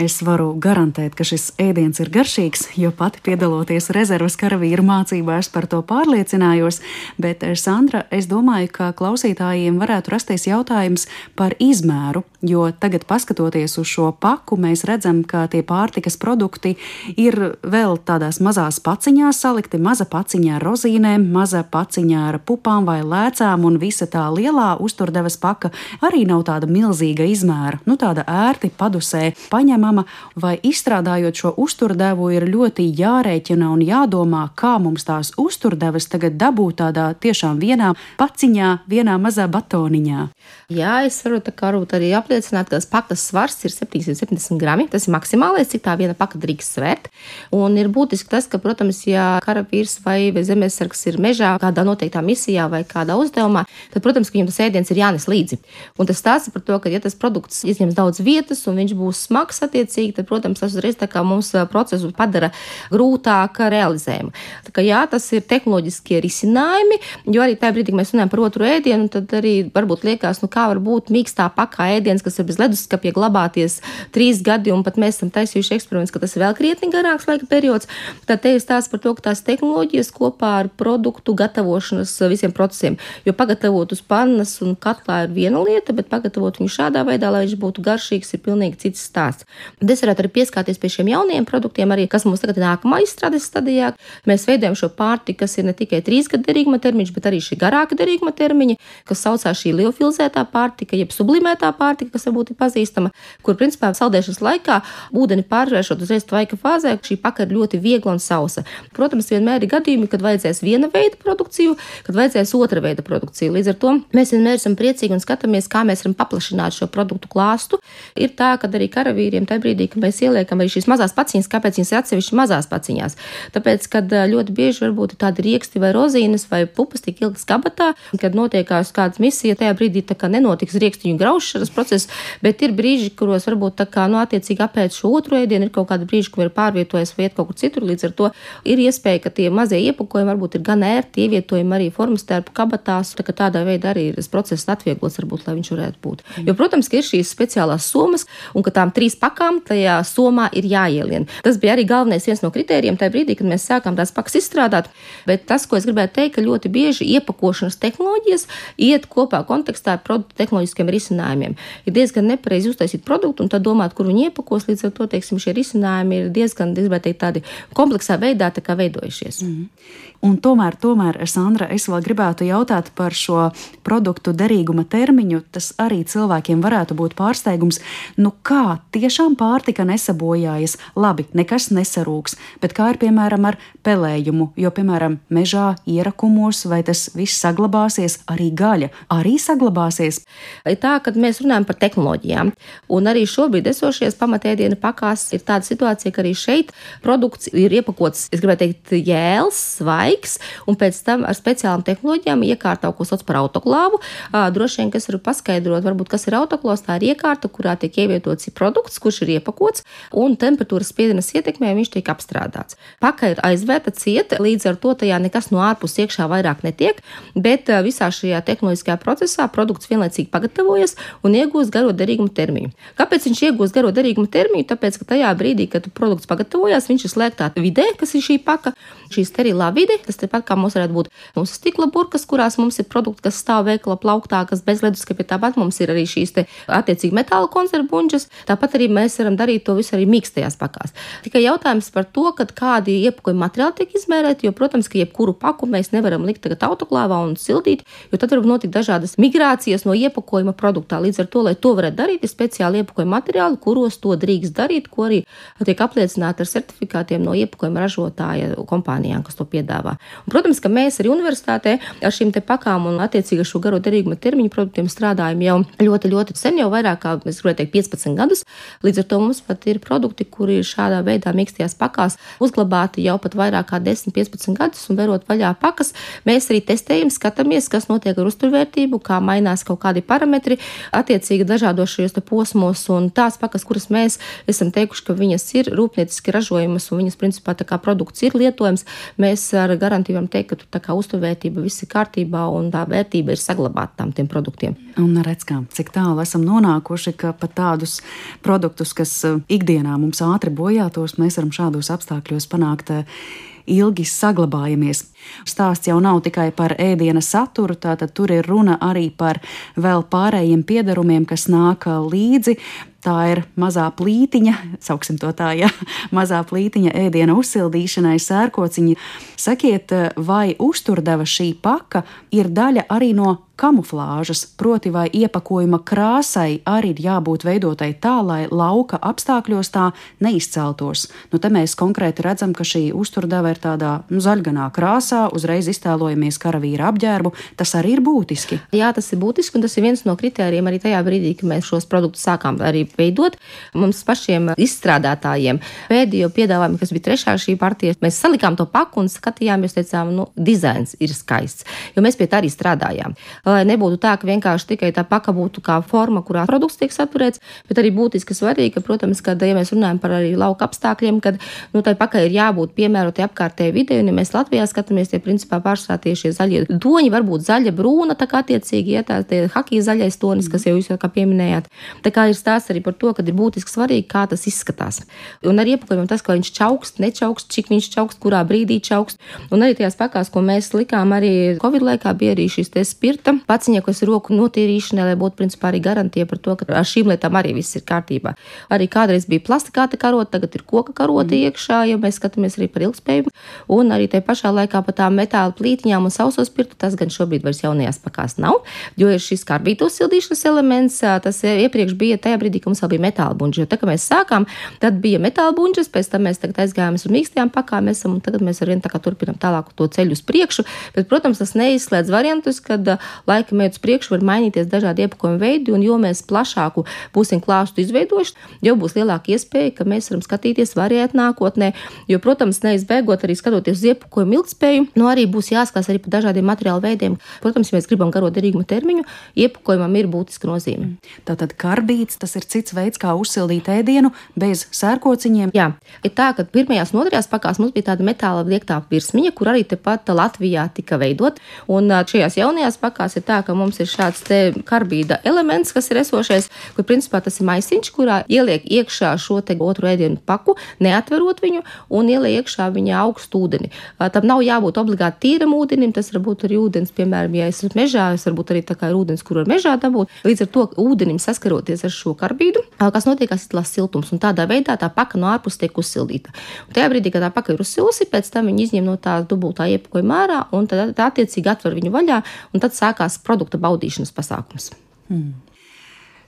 Es varu garantēt, ka šis ēdiens ir garšīgs, jo pati piedaloties rezerves karavīru mācībās par to pārliecinājos, bet, eh, Sandra, es domāju, ka klausītājiem varētu rasties jautājums par izmēru, jo tagad, paskatoties uz šo paku, mēs redzam, ka tie pārtikas produkti ir vēl tādās mazās paciņās salikti, maza paciņā ar rozīnēm, maza paciņā ar pupām vai lēcām, un visa tā lielā uzturdevas paka arī nav tāda milzīga izmēra, nu tāda ērti padusē. Paņemama pieņemama, vai izstrādājot šo uzturdevu ir ļoti jārēķina un jādomā, kā mums tās uzturdevas tagad dabūt tādā tiešām vienā paciņā, vienā mazā batoniņā. Jā, es varu tā kā arī apliecināt, ka tas pakas svars ir 770 grami. Tas ir maksimālais, cik tā viena paka drīkst svērt. Un ir būtiski tas, ka, protams, ja karavīrs vai, zemesargs ir mežā kādā noteiktā misijā vai kādā uzdevumā, tad, protams, viņam tas ēdiens ir jānes līdzi. Un tas stāsta par to, ka, ja tas produkts izņems daudz vietas un viņš būs smags, attiecīgi, tad, protams, tas uzreiz mums procesu padara grūtāk realizējumu. Tā kā jā, tas ir tehnoloģiskie risinājumi, jo arī tajā brīdī, kad mēs runājam par otru ēdienu, tad arī varbūt liekas, nu kā var būt mīkstā pakā ēdiens, kas ir bez leduskapja glabāties trīs gadi, un pat mēs esam taisījuši eksperimentus, ka tas ir vēl krietni garāks laika periods. Tad te ir stāsts par to, ka tās tehnoloģijas kopā ar produktu gatavošanas visiem procesiem, jo pagatavot uz pannas un katlā ir viena lieta, bet pagatavot viņu šādā veidā, lai viņš būtu garšīgs, ir pilnīgi cits stāsts. Un es varētu arī pieskarties pie šiem jaunajiem produktiem, arī, kas mums tagad ir nākamā izstrādes stadijā. Mēs veidojam šo pārtiku, kas ir ne tikai trīs gadu derīguma termiņš, bet arī šī garāka derīguma termiņa. kas saucās šī liofilizētā pārtika, jeb sublimētā pārtika, kas varbūt ir pazīstama, kur principā saldēšanas laikā ūdeni pārvēršot uzreiz tvaika fāzē, šī paka ir ļoti viegla un sausa. Protams, vienmēr ir gadījumi, kad vajadzēs viena veida produkciju, kad vajadzēs otra veida produkciju. Līdz ar to mēs vienmēr esam priecīgi un skatāmies, kā mēs varam paplašināt šo produktu klāstu. Ir tā, ka arī karavīriem tajā brīdī, kad mēs ieliekam arī šīs mazās paciņas, kāpēc viņas ir atsevišķi mazās paciņās? Tāpēc, kad ļoti bieži varbūt ir tādi rieksti vai rozīnes vai pupas tik ilgas kabatā, kad notiekās kādas misija, tajā brīdī tā kā nenotiks riekstiņu graušanas process, bet ir brīži, kuros varbūt tā kā, nu, attiecīgi apēc šo otro ēdienu, ir kaut kāda brīža, kur ir pārvietojies vai iet kaut kur citur, līdz ar to ir iespēja, ka tie mazie iepakojumi varbūt ir gan ērti ievietojami arī formas tērpu kabatās, tā kā tādā veidā arī ir process atvieglots, varbūt, lai viņš varētu būt. Jo, protams, ka ir šīs speciālās somas, un ka tām trīs pakām tajā somā ir jāielien. Tas bija arī galvenais viens no kritērijiem tajā brīdī, kad mēs sākām tās pakas izstrādāt, bet tas, ko es gribētu teikt, ka ļoti bieži iepakošanas tehnoloģijas iet kopā kontekstā ar produktu tehnoloģiskiem risinājumiem. Ir diezgan nepareizi uztaisīt produktu un tad domāt, kur viņi iepakos. Līdz ar to teiksim, šie risinājumi ir diezgan, diezgan teikt, tādi kompleksā veidā tā veidojušies. Mm -hmm. Un tomēr, tomēr, Sandra, es vēl gribētu jautāt par šo produktu derīguma termiņu. Tas arī cilvēkiem varētu būt pārsteigums. Nu, kā tiešām pārtika nesabojājas? Labi, nekas nesarūks, bet kā ir piemēram ar pelējumu? Jo, piemēram, mežā, ierakumos, vai tas viss saglabāsies, arī gaļa arī saglabāsies? Ir tā, ka mēs runājam par tehnoloģijām, un arī šobrīd esošies pamatēdienu pakās ir tāda situācija, ka arī šeit produkts ir iepakots, es gribētu teikt, jēls vai laiks, un pēc tam ar speciālām tehnoloģijām iekārtā, ko sauc par autoklāvu. Droši vien, kas var paskaidrot, varbūt, kas ir autoklāvs, tā ir iekārta, kurā tiek ievietots produkts, kurš ir iepakots, un temperatūras spiediens ietekmē viņš tiek apstrādāts. Paka ir aizvērta cieta, līdz ar to tajā nekas no ārpuses iekšā vairāk netiek, bet visā šajā tehnoloģiskajā procesā produkts vienlaicīgi pagatavojas un iegūst garo derīguma termiņu. Kāpēc viņš iegūst garo derīguma termiņu? Tāpēc, ka tajā brīdī, kad produkts pagatavojās, viņš ir slēgtā vidē, kas ir šī paka, šī sterilā vide, Tas tāpat kā mums varētu būt mūsu stikla burkas, kurās mums ir produkti, kas stāv veikala plauktā, kas bez leduskapja. Tāpat mums ir arī šīs attiecīgi metāla konservbuļģes. Tāpat arī mēs varam darīt to visu arī mīkstajās pakās. Tikai jautājums par to, kādi iepakojuma materiāli tiek izmērēti, jo, protams, ka jebkuru paku mēs nevaram likt tagad autoklāvā un sildīt, jo tad var notikt dažādas migrācijas no iepakojuma produktā. Līdz ar to, lai to varētu darīt, ir speciāli iepakojuma materiāli, kuros to drīkst darīt, ko arī tiek apliecināti ar certifikātiem no iepakojuma ražotāja kompānijām, kas to piedāvā. Un, protams, ka mēs arī universitātē ar šīm pakām un attiecīgi šo garo derīguma termiņu produktiem strādājam jau ļoti, ļoti sen, jau vairāk kā, es gribētu teikt, 15 gadus. Līdz ar to mums pat ir produkti, kuri ir šādā veidā mīkstajās pakās uzglabāti jau pat vairāk kā 10, 15 gadus un verot vaļā pakas. Mēs arī testējam, skatāmies, kas notiek ar uzturvērtību, kā mainās kaut kādi parametri attiecīgi dažādos šajos posmos un tās pakas, kuras mēs esam teikuši, ka viņas ir rūpnieciski ražojamas un viņas principā tā kā produkts ir lietojams, mēs ar garantiju varam teikt, ka tur tā kā uzturvērtība viss ir kārtībā un tā vērtība ir saglabāta tam produktiem. Un redz, kā, cik tālu esam nonākuši, ka pat tādus produktus, kas uh, ikdienā mums ātri bojātos, mēs varam šādos apstākļos panākt uh, ilgi saglabājamies. Stāsts jau nav tikai par ēdiena saturu, tātad tur ir runa arī par vēl pārējiem piedarumiem, kas nāk līdzi. Tā ir mazā plītiņa, sauksim to tā, ja mazā plītiņa ēdiena uzsildīšanai, sērkociņi. Sakiet, vai uzturdeva šī paka ir daļa arī no kamuflāžas, proti, vai iepakojuma krāsai arī ir jābūt veidotai tā, lai lauka apstākļos tā neizceltos. Nu, te mēs konkrēti redzam, ka šī uzturdeva ir tādā nu, zaļganā krāsā, uzreiz iztēlojamies karavīra apģērbu. Tas arī ir būtiski. Jā, tas ir būtiski, un tas ir viens no kritērijiem arī tajā brīdī, kad mēs šos produktus sākām arī veidot. Mums pašiem izstrādātājiem pēdējo piedāvājumu, kas bija trešā šī partija, mēs salikām to paku un skatījāmies, teicām, nu, dizains ir skaists, jo mēs pie tā arī strādājām. Lai nebūtu tā, ka vienkārši tikai tā paka būtu kā forma, kurā produkts tiek saturēts, bet arī būtiski svarīgi, ka, protams, kad ja mēs runājam par arī lauka apstākļiem, kad nu, tai pakai ir jābūt piemērotai apkārtējai videi, un ja mēs Latvijā skatāmies, tie principā pārsvarā tieši zaļie doņi, varbūt zaļa brūna, tā kā attiecīgi, ja tā ir hakija zaļais tonis, kas jau jūs jau kā pieminējāt. Tā kā ir stāsts arī arī par to, ka ir būtiski svarīgi, kā tas izskatās. Un ar iepakojumiem tas, ka viņš čaukst, nečaukst, cik viņš čaukst, kurā brīdī čaukst. Un arī tajās pakās, ko mēs likām arī Covid laikā, bija arī šīs spirta ir roku notīrīšanai, lai būtu principā arī garantija par to, ka ar šīm lietām arī viss ir kārtībā. Arī kādreiz bija plastikāta karota, tagad ir koka karota mm. iekšā, ja mēs skatāmies arī par ilgspējību. Un arī tajā pašā laikā par tām metāla plītiņām un sauso spirtu tas gan šobrīd vairs jaunajās pakās nav, jo ir šis karbītu uzsildīšanas elements. Tas iepriekš bija tajā brīdī, kad mums vēl bija metāla buļģis. Jo tā kā mēs sākām, tad bija metāla buļģis, pēc tam mēs tagad aizgājām uz mīkstajām pakām, esam, un tagad mēs ar vienu tā kā turpinām tālāk to ceļu uz priekšu. Bet, protams, tas neizslēdz variantus, kad laika mērķis uz priekšu var mainīties dažādi iepakojuma veidi, un jo mēs plašāku būsim klāstu izveidojuši, jo būs lielāka iespēja, ka mēs varam skatīties variēt nākotnē. Jo, protams, neizbēgot arī skatoties uz iepakojumu ilgspēju, nu arī būs jāskatās arī par dažādiem materiālu veidiem. Protams, ja mēs gribam garo derīguma termiņu, iepakojumam ir būtiska nozīme. Tātad karbīts tas ir cits veids, kā uzsildīt ēdienu bez sērkociņiem. Jā, ir tā, ka pirmajās nodaļās pakās mums bija tāda metāla liektā virsmiņa, kur arī tepat Latvijā tika veidot. Un šajās jaunajās pakās ir tā, ka mums ir šāds karbīda elements, kas ir esošais, kur principā tas ir maisiņš, kurā ieliek iekšā šo otru ēdienu paku, neatverot viņu un ieliek iekšā viņa augstu ūdeni. Tam nav jābūt obligāti tīram ūdenim, tas var būt arī ūdens, piemēram, ja esat mežā, tas var būt arī tā kā ir ūdens, kur var mežā dabūt. Līdz ar to ūdenim saskaroties ar šo karbīdu, kas notiek, kas ir siltums, un tādā veidā tā paka no ārpuses tiek uzsildīta. Un tajā brīdī, kad tā paka ir uzsilusi, pēc tam viņi izņem no tā dubultā iepakojuma ārā, un tad attiecīgi atver viņu vaļā, un tad sākās produkta baudīšanas pasākums. Hmm.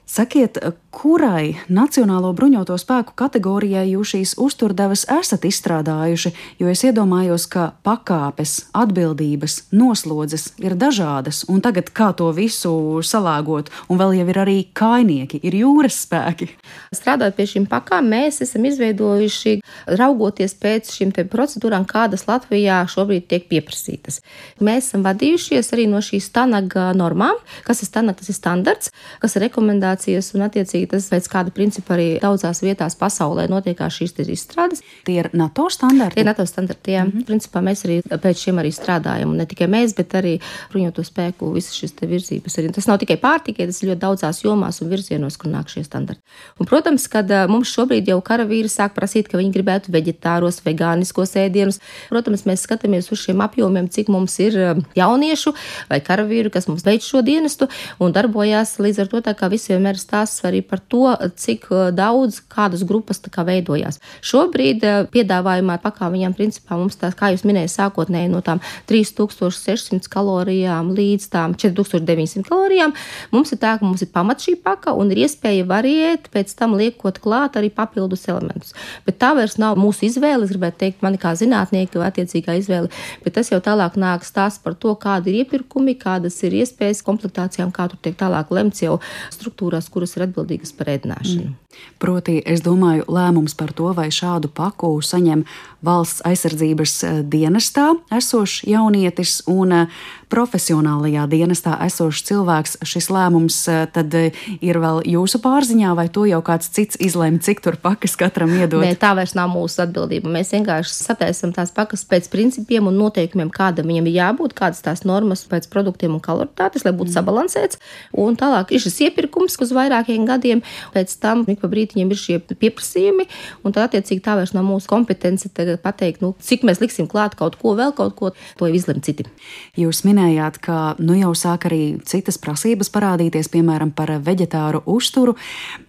Sakiet, kurai Nacionālo bruņoto spēku kategorijai jūs šīs uzturdevas esat izstrādājuši? Jo es iedomājos, ka pakāpes, atbildības, noslodzes ir dažādas, un tagad kā to visu salāgot, un vēl jau ir arī kainieki, ir jūras spēki. Strādājot pie šīm pakām, mēs esam izveidojuši, raugoties pēc šīm procedūrām, kādas Latvijā šobrīd tiek pieprasītas. Mēs esam vadījušies arī no šīs stanaga normām, kas ir stanaga, tas ir standarts, kas ir rekomendācija inovācijas, un attiecīgi tas pēc kāda principa arī daudzās vietās pasaulē notiekās šīs izstrādes. Tie ir NATO standarti. Tie ir NATO standarti, jā. Mm -hmm. Principā mēs arī pēc šiem arī strādājam, un ne tikai mēs, bet arī bruņoto spēku visas šīs virzības. Arī. Tas nav tikai pārtikai, tas ir ļoti daudzās jomās un virzienos, kur nāk šie standarti. Un, protams, kad mums šobrīd jau karavīri sāk prasīt, ka viņi gribētu veģetāros, vegāniskos ēdienus. Protams, mēs skatāmies uz šiem apjomiem, cik mums ir jauniešu vai karavīru, kas mums veic šo dienestu un darbojās līdz ar to tā kā visiem vienmēr stāsts arī par to, cik uh, daudz kādas grupas kā veidojās. Šobrīd uh, piedāvājumā pakā viņam principā mums tās, kā jūs minējāt, sākotnēji no tām 3600 kalorijām līdz tām 4900 kalorijām, mums ir tā, ka mums ir pamat šī paka un ir iespēja variēt, pēc tam liekot klāt arī papildus elementus. Bet tā vairs nav mūsu izvēle, es gribētu teikt, mani kā zinātnieki attiecīgā izvēle, bet tas jau tālāk nāk stāsts par to, kādi ir iepirkumi, kādas ir iespējas komplektācijām, kā tur tiek tālāk lemts jau struktūra struktūrās, kuras ir atbildīgas par ēdināšanu. Mm. Proti, es domāju, lēmums par to, vai šādu paku saņem valsts aizsardzības eh, dienestā esošs jaunietis un eh, profesionālajā dienestā esošs cilvēks. Šis lēmums eh, tad ir vēl jūsu pārziņā, vai to jau kāds cits izlēma, cik tur pakas katram iedot? Nē, tā vairs nav mūsu atbildība. Mēs vienkārši sataisam tās pakas pēc principiem un noteikumiem, kāda viņam ir jābūt, kādas tās normas pēc produktiem un kaloritātes, lai būtu mm. sabalansēts. Un tālāk ir šis iepirkums uz vairākiem gadiem. Pēc tam ik pa brītiņiem ir šie pieprasījumi, un tad attiecīgi tā vairs nav mūsu kompetence pateikt, nu, cik mēs liksim klāt kaut ko vēl, kaut ko, to izlem citi. Jūs minējāt, ka nu jau sāk arī citas prasības parādīties, piemēram, par veģetāru uzturu.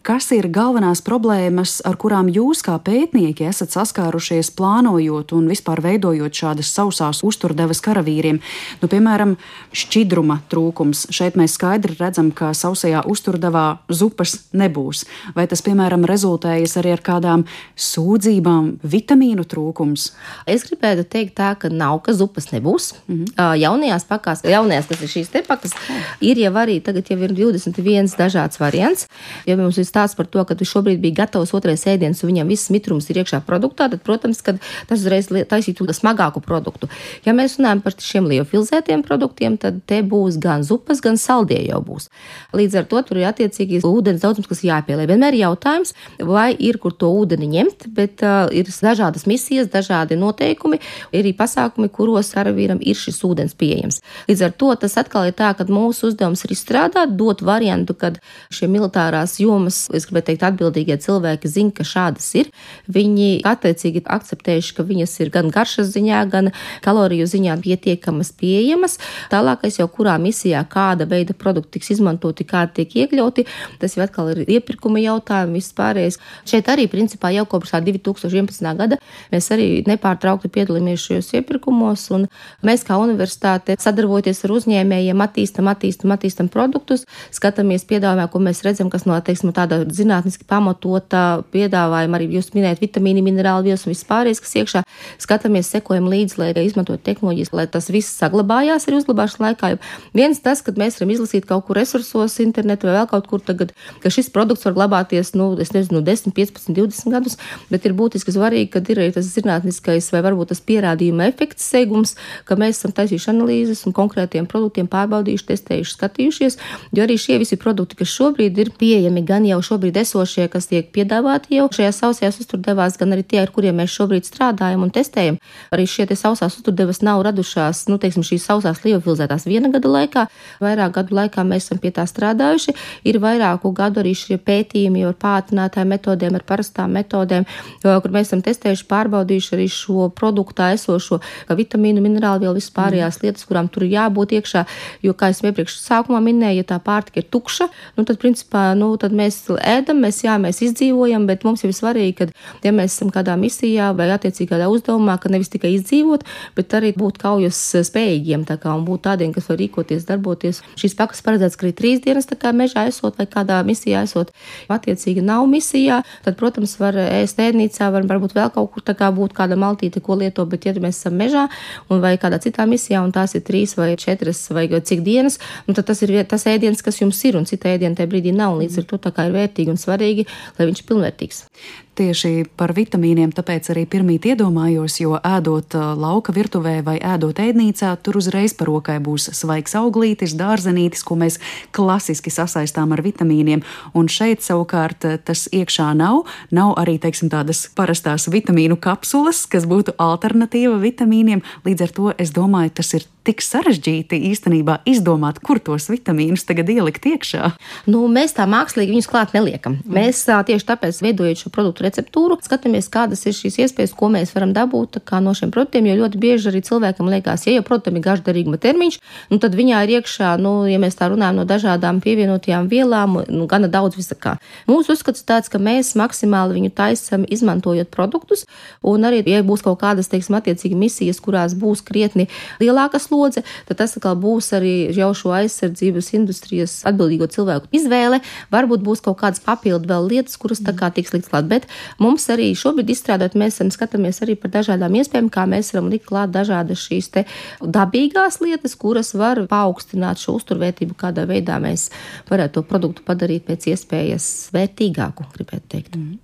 Kas ir galvenās problēmas, ar kurām jūs kā pētnieki esat saskārušies plānojot un vispār veidojot šādas sausās uzturdevas karavīriem? Nu, piemēram, šķidruma trūkums. Šeit mēs skaidri redzam, ka sausajā uzturdevā zupas nebūs. Vai tas, piemēram, rezultējas arī ar kādām sūdzībām, vitamīnu trūkums? Es gribētu teikt tā, ka nav, ka zupas nebūs. Mm -hmm. Jaunajās pakās, jaunajās, kas ir šīs te pakas, ir jau arī tagad jau ir 21 dažāds variants. Ja mums ir stāsts par to, ka šobrīd bija gatavs otrais ēdiens un viņam viss mitrums ir iekšā produktā, tad, protams, tas uzreiz taisītu smagāku produktu. Ja mēs runājam par šiem liofilzētiem produktiem, tad te būs gan zupas, gan saldie jau būs. Līdz ar to tur ir attiecīgi ūdens daudzums, kas jāpieliek. Vienmēr ir jautājums, vai ir kur to ūdeni ņemt, bet uh, ir dažādas misijas, dažādi noteikumi, ir arī pasākumi, kuros karavīram ir šis ūdens pieejams. Līdz ar to tas atkal ir tā, ka mūsu uzdevums ir izstrādāt, dot variantu, kad šie militārās jomas, es gribētu teikt, atbildīgie cilvēki zina, ka šādas ir. Viņi attiecīgi akceptējuši, ka viņas ir gan garšas ziņā, gan kaloriju ziņā pietiekamas, pieejamas. Tālākais jau kurā misijā, kāda veida produkti tiks izmantoti, kādi tiek iekļauti, tas jau atkal ir iepirkuma jautājumi, viss pārējais. Šeit arī principā jau kopš tā 2011. gada mēs arī nepārtraukti piedalāmies šajos iepirkumos, un mēs kā universitāte sadarbojoties ar uzņēmējiem attīstam, attīstam, attīstam produktus, skatāmies piedāvājumā, ko mēs redzam, kas no teiksim, tāda zinātniski pamatota piedāvājuma, arī jūs minējat vitamīni, minerāli, vielas un viss pārējais, kas iekšā. Skatāmies, sekojam līdzi, lai izmantotu tehnoloģijas, lai tas viss saglabājās arī uzglabāšanas laikā. Jo viens tas, kad mēs varam izlasīt kaut kur resursos, internetā vai vēl kaut kur tagad, ka šis produkts var glabāties, nu, es nezinu, 10, 15, 20 gadus, bet ir būtiski svarīgi, ka ir tas zinātniskais vai varbūt tas pierādījuma efekts segums, ka mēs esam taisījuši analīzes un konkrētiem produktiem pārbaudījuši, testējuši, skatījušies, jo arī šie visi produkti, kas šobrīd ir pieejami, gan jau šobrīd esošie, kas tiek piedāvāti jau šajās sausajās uzturdevās, gan arī tie, ar kuriem mēs šobrīd strādājam un testējam. Arī šie sausās uzturdevas nav radušās, nu, teiksim, šīs sausās liofilzētās viena gada laikā, vairāk gadu laikā mēs esam pie tā strādājuši. Ir vairāku gadu arī šie pētījumi ar pātrinātāju metodēm, ar parastām metodēm, kur mēs esam testējuši, pārbaudījuši arī šo produktā esošo vitamīnu, minerālu vielu, visas pārējās mm. lietas, kurām tur jābūt iekšā. Jo, kā es iepriekš sākumā minēju, ja tā pārtika ir tukša, nu, tad, principā, nu, tad mēs ēdam, mēs, jā, mēs izdzīvojam, bet mums jau ir svarīgi, ka, ja mēs esam kādā misijā vai attiecīgā uzdevumā, ka nevis tikai izdzīvot, bet arī būt kaujas spējīgiem kā, un būt tādiem, kas var rīkoties, darboties. Šīs pakas paredzēts, ka arī trīs dienas mežā esot vai kādā misijā esot. Attiecīgi nav misijā, tad, protams, var ēst ēdnīcā, var varbūt vēl kaut kur tā kā būt kāda maltīte, ko lieto, bet ja mēs esam mežā un vai kādā citā misijā, un tās ir trīs vai četras vai cik dienas, tad tas ir tas ēdiens, kas jums ir, un cita ēdiena tajā brīdī nav. Līdz ar to tā kā ir vērtīgi un svarīgi, lai viņš ir pilnvērtīgs tieši par vitamīniem, tāpēc arī pirmīt iedomājos, jo ēdot uh, lauka virtuvē vai ēdot ēdnīcā, tur uzreiz par rokai būs svaigs auglītis, dārzenītis, ko mēs klasiski sasaistām ar vitamīniem. Un šeit savukārt uh, tas iekšā nav. Nav arī, teiksim, tādas parastās vitamīnu kapsulas, kas būtu alternatīva vitamīniem. Līdz ar to es domāju, tas ir tik sarežģīti īstenībā izdomāt, kur tos vitamīnus tagad ielikt iekšā. Nu, mēs tā mākslīgi viņus klāt neliekam. Mm. Mēs tieši tāpēc, veidojot šo produktu receptūru, skatāmies, kādas ir šīs iespējas, ko mēs varam dabūt no šiem produktiem. Jo ļoti bieži arī cilvēkam liekas, ja jau produktam ir garšdarīguma termiņš, nu, tad viņā ir iekšā, nu, ja mēs tā runājam no dažādām pievienotajām vielām, nu, gana daudz visakā. Mūsu uzskats tāds, ka mēs maksimāli viņu taisam izmantojot produktus, un arī, ja būs kaut kādas, teiksim, attiecīgi misijas, kurās būs krietni lielāka slodze, tad tas atkal būs arī jau šo aizsardzības industrijas atbildīgo cilvēku izvēle. Varbūt būs kaut kādas papildu vēl lietas, kuras tā kā tiks likt klāt, bet Mums arī šobrīd izstrādāt, mēs esam skatāmies arī par dažādām iespējām, kā mēs varam likt klāt dažādas šīs dabīgās lietas, kuras var paaugstināt šo uzturvērtību, kādā veidā mēs varētu to produktu padarīt pēc iespējas vērtīgāku, gribētu teikt. Mm.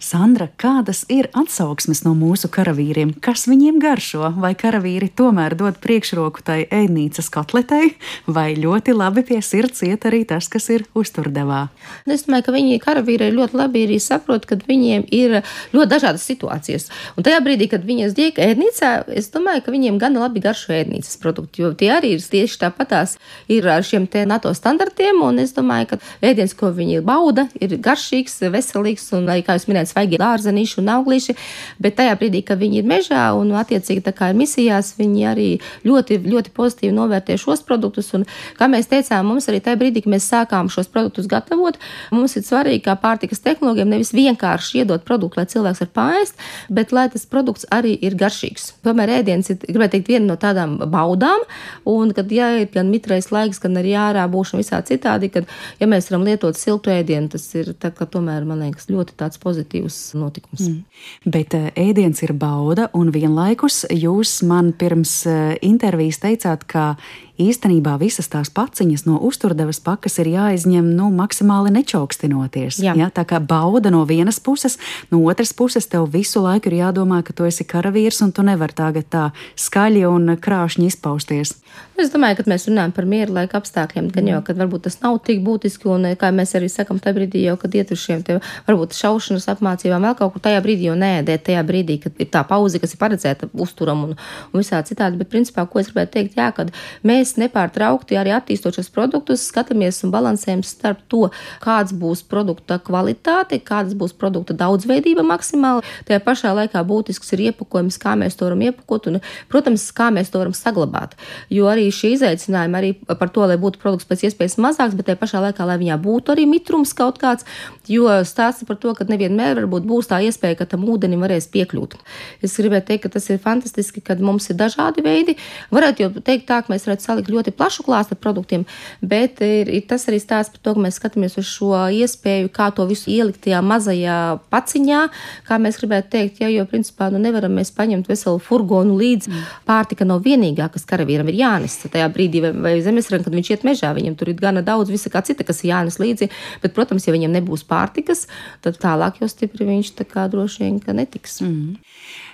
Sandra, kādas ir atsauksmes no mūsu karavīriem? Kas viņiem garšo? Vai karavīri tomēr dod priekšroku tai ēdnīcas kotletei, vai ļoti labi pie sirds iet arī tas, kas ir uzturdevā? Es domāju, ka viņi karavīri ļoti labi arī saprot, ka viņiem ir ļoti dažādas situācijas. Un tajā brīdī, kad viņi iet ēdnīcā, es domāju, ka viņiem gan labi garšo ēdnīcas produkti, jo tie arī ir tieši tāpatās ir ar šiem NATO standartiem, un es domāju, ka ēdiens, ko viņi bauda, ir garšīgs, veselīgs un kā jūs minējāt, svaigi dārzenīši un auglīši, bet tajā brīdī, kad viņi ir mežā un attiecīgi tā kā ir misijās, viņi arī ļoti, ļoti pozitīvi novērtē šos produktus. Un, kā mēs teicām, mums arī tajā brīdī, kad mēs sākām šos produktus gatavot, mums ir svarīgi kā pārtikas tehnoloģiem nevis vienkārši iedot produktu, lai cilvēks var pāriest, bet lai tas produkts arī ir garšīgs. Tomēr ēdiens ir, gribētu teikt, viena no tādām baudām, un kad ir gan mitrais laiks, gan arī ārā būšana visā citādi, kad, ja mēs varam lietot siltu ēdienu, tas ir tā, tomēr, man liekas, ļoti tāds pozitīvs pozitīvs notikums. Mm. Bet eh, ēdiens ir bauda, un vienlaikus jūs man pirms eh, intervijas teicāt, ka īstenībā visas tās paciņas no uzturdevas pakas ir jāizņem nu, maksimāli nečaukstinoties. Jā. Ja? Tā kā bauda no vienas puses, no otras puses tev visu laiku ir jādomā, ka tu esi karavīrs un tu nevari tagad tā skaļi un krāšņi izpausties. Es domāju, ka mēs runājam par mieru laika apstākļiem, gan jau, kad varbūt tas nav tik būtiski, un kā mēs arī sakam, tajā brīdī jau, kad iet uz šiem te varbūt šaušanas apmācībām, vēl kaut kur tajā brīdī jau nēdēt, tajā brīdī, kad ir tā pauze, kas ir paredzēta uzturam un, un visā citādi. Bet, principā, ko es gribētu teikt, jā, kad mēs nepārtraukti arī attīstot šos produktus, skatāmies un balansējam starp to, kāds būs produkta kvalitāte, kādas būs produkta daudzveidība maksimāli. Tajā pašā laikā būtisks ir iepakojums, kā mēs to varam iepakot un, protams, kā mēs to varam saglabāt. Jo arī šie izaicinājumi arī par to, lai būtu produkts pēc iespējas mazāks, bet tajā pašā laikā, lai viņā būtu arī mitrums kaut kāds, jo stāsta par to, ka nevienmēr varbūt būs tā iespēja, ka tam ūdenim varēs piekļūt. Es gribētu teikt, ka tas ir fantastiski, kad mums ir dažādi veidi. Varētu jau teikt tā, ka mēs varētu salikt ļoti plašu klāstu ar produktiem, bet ir, ir tas arī stāsts par to, ka mēs skatāmies uz šo iespēju, kā to visu ielikt tajā mazajā paciņā, kā mēs gribētu teikt, ja, jo principā nu, nevaram mēs paņemt veselu furgonu līdzi. Mm. Pārtika nav vienīgā, kas karavīram ir jānes tajā brīdī, vai, vai zemesrana, kad viņš iet mežā. Viņam tur ir gana daudz visa kā cita, kas jānes līdzi. Bet, protams, ja viņam nebūs pārtikas, tad tālāk jau stipri viņš tā kā droši vien netiks. Mm.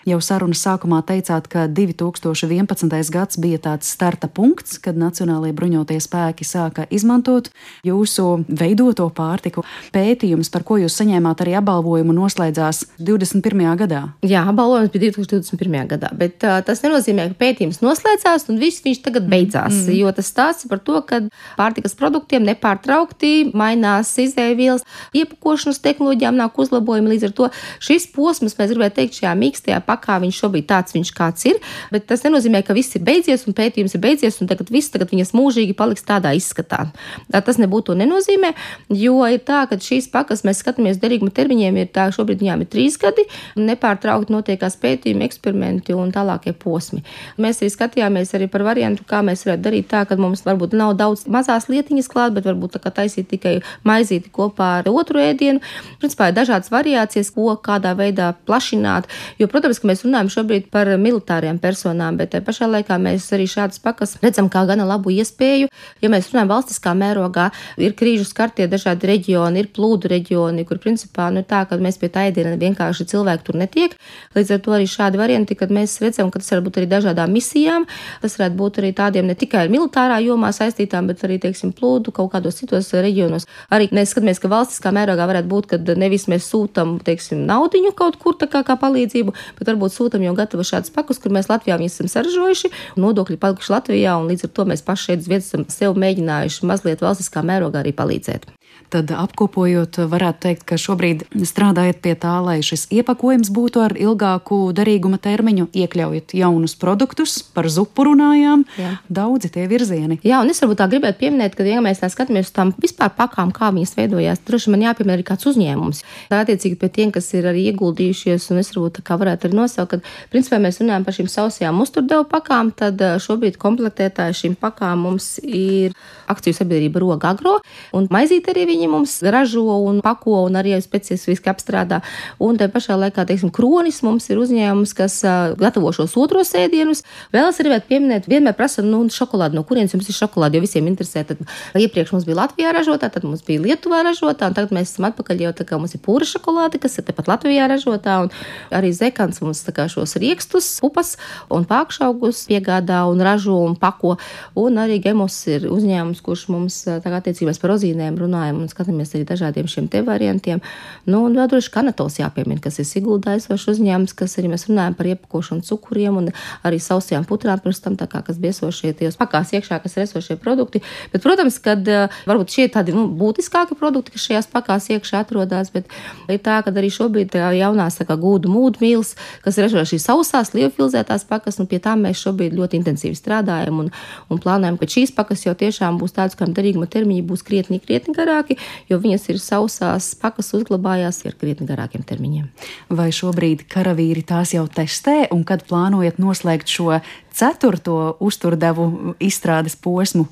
Jau sarunas sākumā teicāt, ka 2011. gads bija tāds starta punkts, kad Nacionālajie bruņotie spēki sāka izmantot jūsu veidoto pārtiku. Pētījums, par ko jūs saņēmāt arī apbalvojumu, noslēdzās 21. gadā. Jā, apbalvojums bija 2021. gadā, bet uh, tas nenozīmē, ka pētījums noslēdzās un viss viņš tagad beidzās. Mm. Jo tas stāsta par to, ka pārtikas produktiem nepārtraukti mainās izēvielas, iepakošanas tehnoloģijām nāk uzlabojumi. Līdz ar to šis posms, mēs gribētu teikt, šajā mīkstajā pakā viņš šobrīd tāds viņš kāds ir, bet tas nenozīmē, ka viss ir beidzies un pētījums ir beidzies un tagad viss tagad viņas mūžīgi paliks tādā izskatā. Tā tas nebūtu nenozīmē, jo ir tā, ka šīs pakas mēs skatāmies derīguma termiņiem, ir tā, šobrīd viņām ir trīs gadi, nepārtraukti notiekās pētījumi, eksperimenti un tālākie posmi. Mēs arī skatījāmies arī par variantu, kā mēs varētu darīt tā, ka mums varbūt nav daudz mazās lietiņas klāt, bet varbūt tā kā taisīt tikai maizīti kopā ar otru ēdienu. Principā ir dažādas variācijas, ko kādā veidā plašināt, jo, protams, ka mēs runājam šobrīd par militāriem personām, bet pašā laikā mēs arī šādas pakas redzam kā gana labu iespēju. Ja mēs runājam valstiskā mērogā, ir krīžu skartie dažādi reģioni, ir plūdu reģioni, kur principā nu, tā, ka mēs pie tā ēdiena vienkārši cilvēki tur netiek. Līdz ar to arī šādi varianti, kad mēs redzam, ka tas var būt arī dažādām misijām, tas varētu būt arī tādiem ne tikai ar militārā jomā saistītām, bet arī, teiksim, plūdu kaut kādos citos reģionos. Arī mēs skatāmies, ka valstiskā mērogā varētu būt, ka nevis mēs sūtam, teiksim, naudiņu kaut kur tā kā, kā palīdzību, bet varbūt sūtam jau gatavu šādus pakus, kur mēs Latvijā viņus esam saražojuši, nodokļi palikuši Latvijā, un līdz ar to mēs paši šeit uz vietas esam sev mēģinājuši mazliet valstiskā mērogā arī palīdzēt. Tad apkopojot, varētu teikt, ka šobrīd strādājat pie tā, lai šis iepakojums būtu ar ilgāku derīguma termiņu, iekļaujot jaunus produktus, par zupu runājām. Jā. Daudzi tie virzieni. Jā, un es varbūt tā gribētu pieminēt, ka, ja mēs tā skatāmies uz tām vispār pakām, kā viņas veidojās, droši man jāpiemina arī kāds uzņēmums. Tā attiecīgi pie tiem, kas ir arī ieguldījušies, un es varbūt tā kā varētu arī nosaukt, ka, principā, mēs runājam par šīm sausajām uzturdevu pakām, tad šobrīd komplektētāji šīm pakām mums ir akciju sabiedrība Roga Agro, un maizīt arī viņi mums ražo un pako un arī specifiski apstrādā. Un te pašā laikā, teiksim, kronis mums ir uzņēmums, kas gatavo šos otros ēdienus. Vēl es gribētu pieminēt, vienmēr prasa, nu, šokolādi, no kurienes jums ir šokolāde, jo visiem interesē. Tad iepriekš mums bija Latvijā ražotā, tad mums bija Lietuvā ražotā, un tagad mēs esam atpakaļ jau tā kā mums ir pūra šokolāde, kas ir tepat Latvijā ražotā, un arī Zekans mums tā kā šos riekstus, pupas un pākšaugus piegādā un ražo un pako, un arī Gemos ir uzņēmums, kurš mums kā attiecībās par ozīnēm runājam un skatāmies arī dažādiem šiem te variantiem. Nu, un vēl droši kanatols jāpiemina, kas ir Sigulda aizsošs uzņēmums, kas arī mēs runājam par iepakošanu cukuriem un arī sausajām putrām pirms tam, tā kā kas biesošie tajos pakās iekšā, kas ir esošie produkti. Bet, protams, kad varbūt šie tādi nu, būtiskāki produkti, kas šajās pakās iekšā atrodas, bet ir tā, ka arī šobrīd tā kā gūdu mūdu mīls, kas ir šīs sausās, lielfilzētās pakas, nu pie tām mēs šobrīd ļoti intensīvi strādājam un, un plānojam, ka šīs pakas jau tiešām būs tādas, kam derīguma termiņi būs krietni, krietni garāki, jo viņas ir sausās pakas uzglabājās ar krietni garākiem termiņiem. Vai šobrīd karavīri tās jau testē, un kad plānojat noslēgt šo ceturto uzturdevu izstrādes posmu?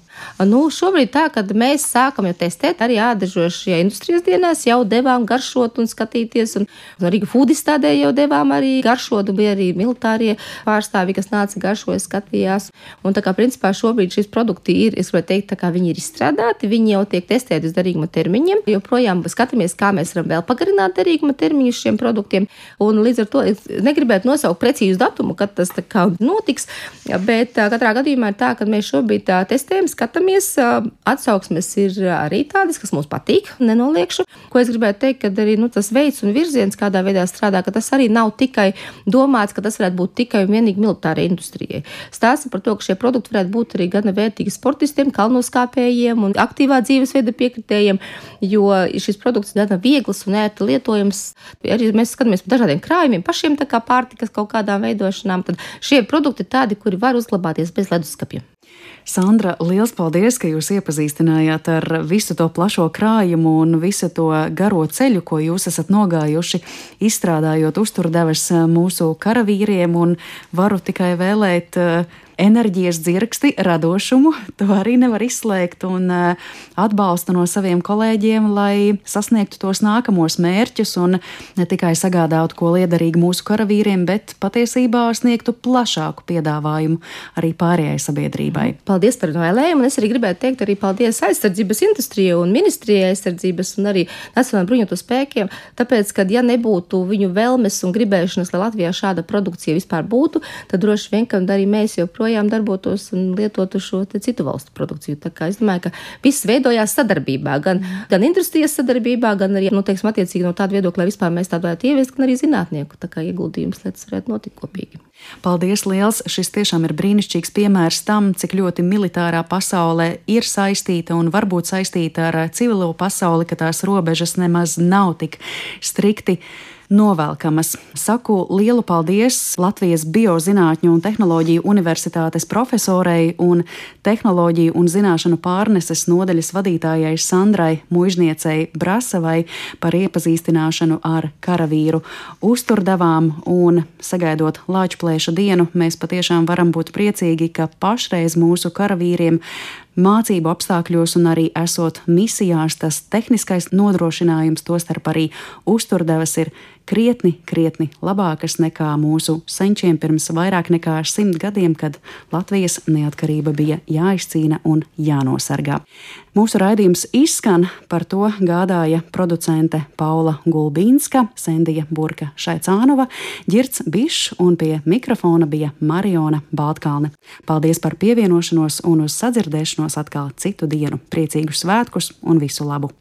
Nu, šobrīd tā, kad mēs sākam jau testēt, arī ādažošajā industrijas dienās jau devām garšot un skatīties, un arī food izstādē jau devām arī garšot, un bija arī militārie pārstāvi, kas nāca garšoja, skatījās. Un tā kā principā šobrīd šis produkti ir, es gribētu teikt, tā kā viņi ir izstrādāti, viņi jau tiek testēti uz derīguma termiņiem, joprojām skatāmies, kā mēs varam vēl pagarināt derīguma termiņus šiem produktiem, un līdz ar to es negribētu nosaukt precīzu datumu, kad tas notiks, bet katrā gadījumā ir tā, ka mēs šobrīd testējam, skatāmies, atsauksmes ir arī tādas, kas mums patīk, nenoliekšu. Ko es gribētu teikt, ka arī nu, tas veids un virziens, kādā veidā strādā, ka tas arī nav tikai domāts, ka tas varētu būt tikai un vienīgi militārai industrijai. Stāsta par to, ka šie produkti varētu būt arī gana vērtīgi sportistiem, kalnoskāpējiem un aktīvā dzīvesveida piekritējiem, jo šis produkts ir gana viegls un ērti lietojams. Arī mēs skatāmies par dažādiem krājumiem, pašiem tā kā pārtikas kaut kādām veidošanām, tad šie produkti ir tādi, kuri var uzglabāties bez leduskapja. Sandra, liels paldies, ka jūs iepazīstinājāt ar visu to plašo krājumu un visu to garo ceļu, ko jūs esat nogājuši, izstrādājot uzturdevas mūsu karavīriem, un varu tikai vēlēt uh, enerģijas dzirksti, radošumu, to arī nevar izslēgt, un eh, atbalstu no saviem kolēģiem, lai sasniegtu tos nākamos mērķus un ne tikai sagādātu ko liederīgu mūsu karavīriem, bet patiesībā sniegtu plašāku piedāvājumu arī pārējai sabiedrībai. Paldies par vēlējumu, un es arī gribētu teikt arī paldies aizsardzības industrijai un ministrijai aizsardzības un arī Nacionālajiem bruņotu spēkiem, tāpēc, ka ja nebūtu viņu vēlmes un gribēšanas, lai Latvijā šāda produkcija vispār būtu, tad droši vien, ka arī mēs joprojām joprojām darbotos un lietotu šo citu valstu produkciju. Tā kā es domāju, ka viss veidojās sadarbībā, gan, gan industrijas sadarbībā, gan arī, nu, teiksim, attiecīgi no tāda viedokļa, vispār mēs tādu varētu ieviest, gan arī zinātnieku tā kā ieguldījums, lai tas varētu notikt kopīgi. Paldies liels! Šis tiešām ir brīnišķīgs piemērs tam, cik ļoti militārā pasaule ir saistīta un varbūt saistīta ar civilo pasauli, ka tās robežas nemaz nav tik strikti novelkamas. Saku lielu paldies Latvijas Biozinātņu un tehnoloģiju universitātes profesorei un tehnoloģiju un zināšanu pārneses nodaļas vadītājai Sandrai Mužniecei Brasavai par iepazīstināšanu ar karavīru uzturdevām un sagaidot Lāčplēša dienu, mēs patiešām varam būt priecīgi, ka pašreiz mūsu karavīriem mācību apstākļos un arī esot misijās, tas tehniskais nodrošinājums, tostarp arī uzturdevas, ir krietni, krietni labākas nekā mūsu senčiem pirms vairāk nekā simt gadiem, kad Latvijas neatkarība bija jāizcīna un jānosargā. Mūsu raidījums izskan, par to gādāja producente Paula Gulbīnska, Sendija Burka Šaicānova, Girts Bišs un pie mikrofona bija Mariona Baltkalne. Paldies par pievienošanos un uz sadzirdēšanos atkal citu dienu. Priecīgus svētkus un visu labu!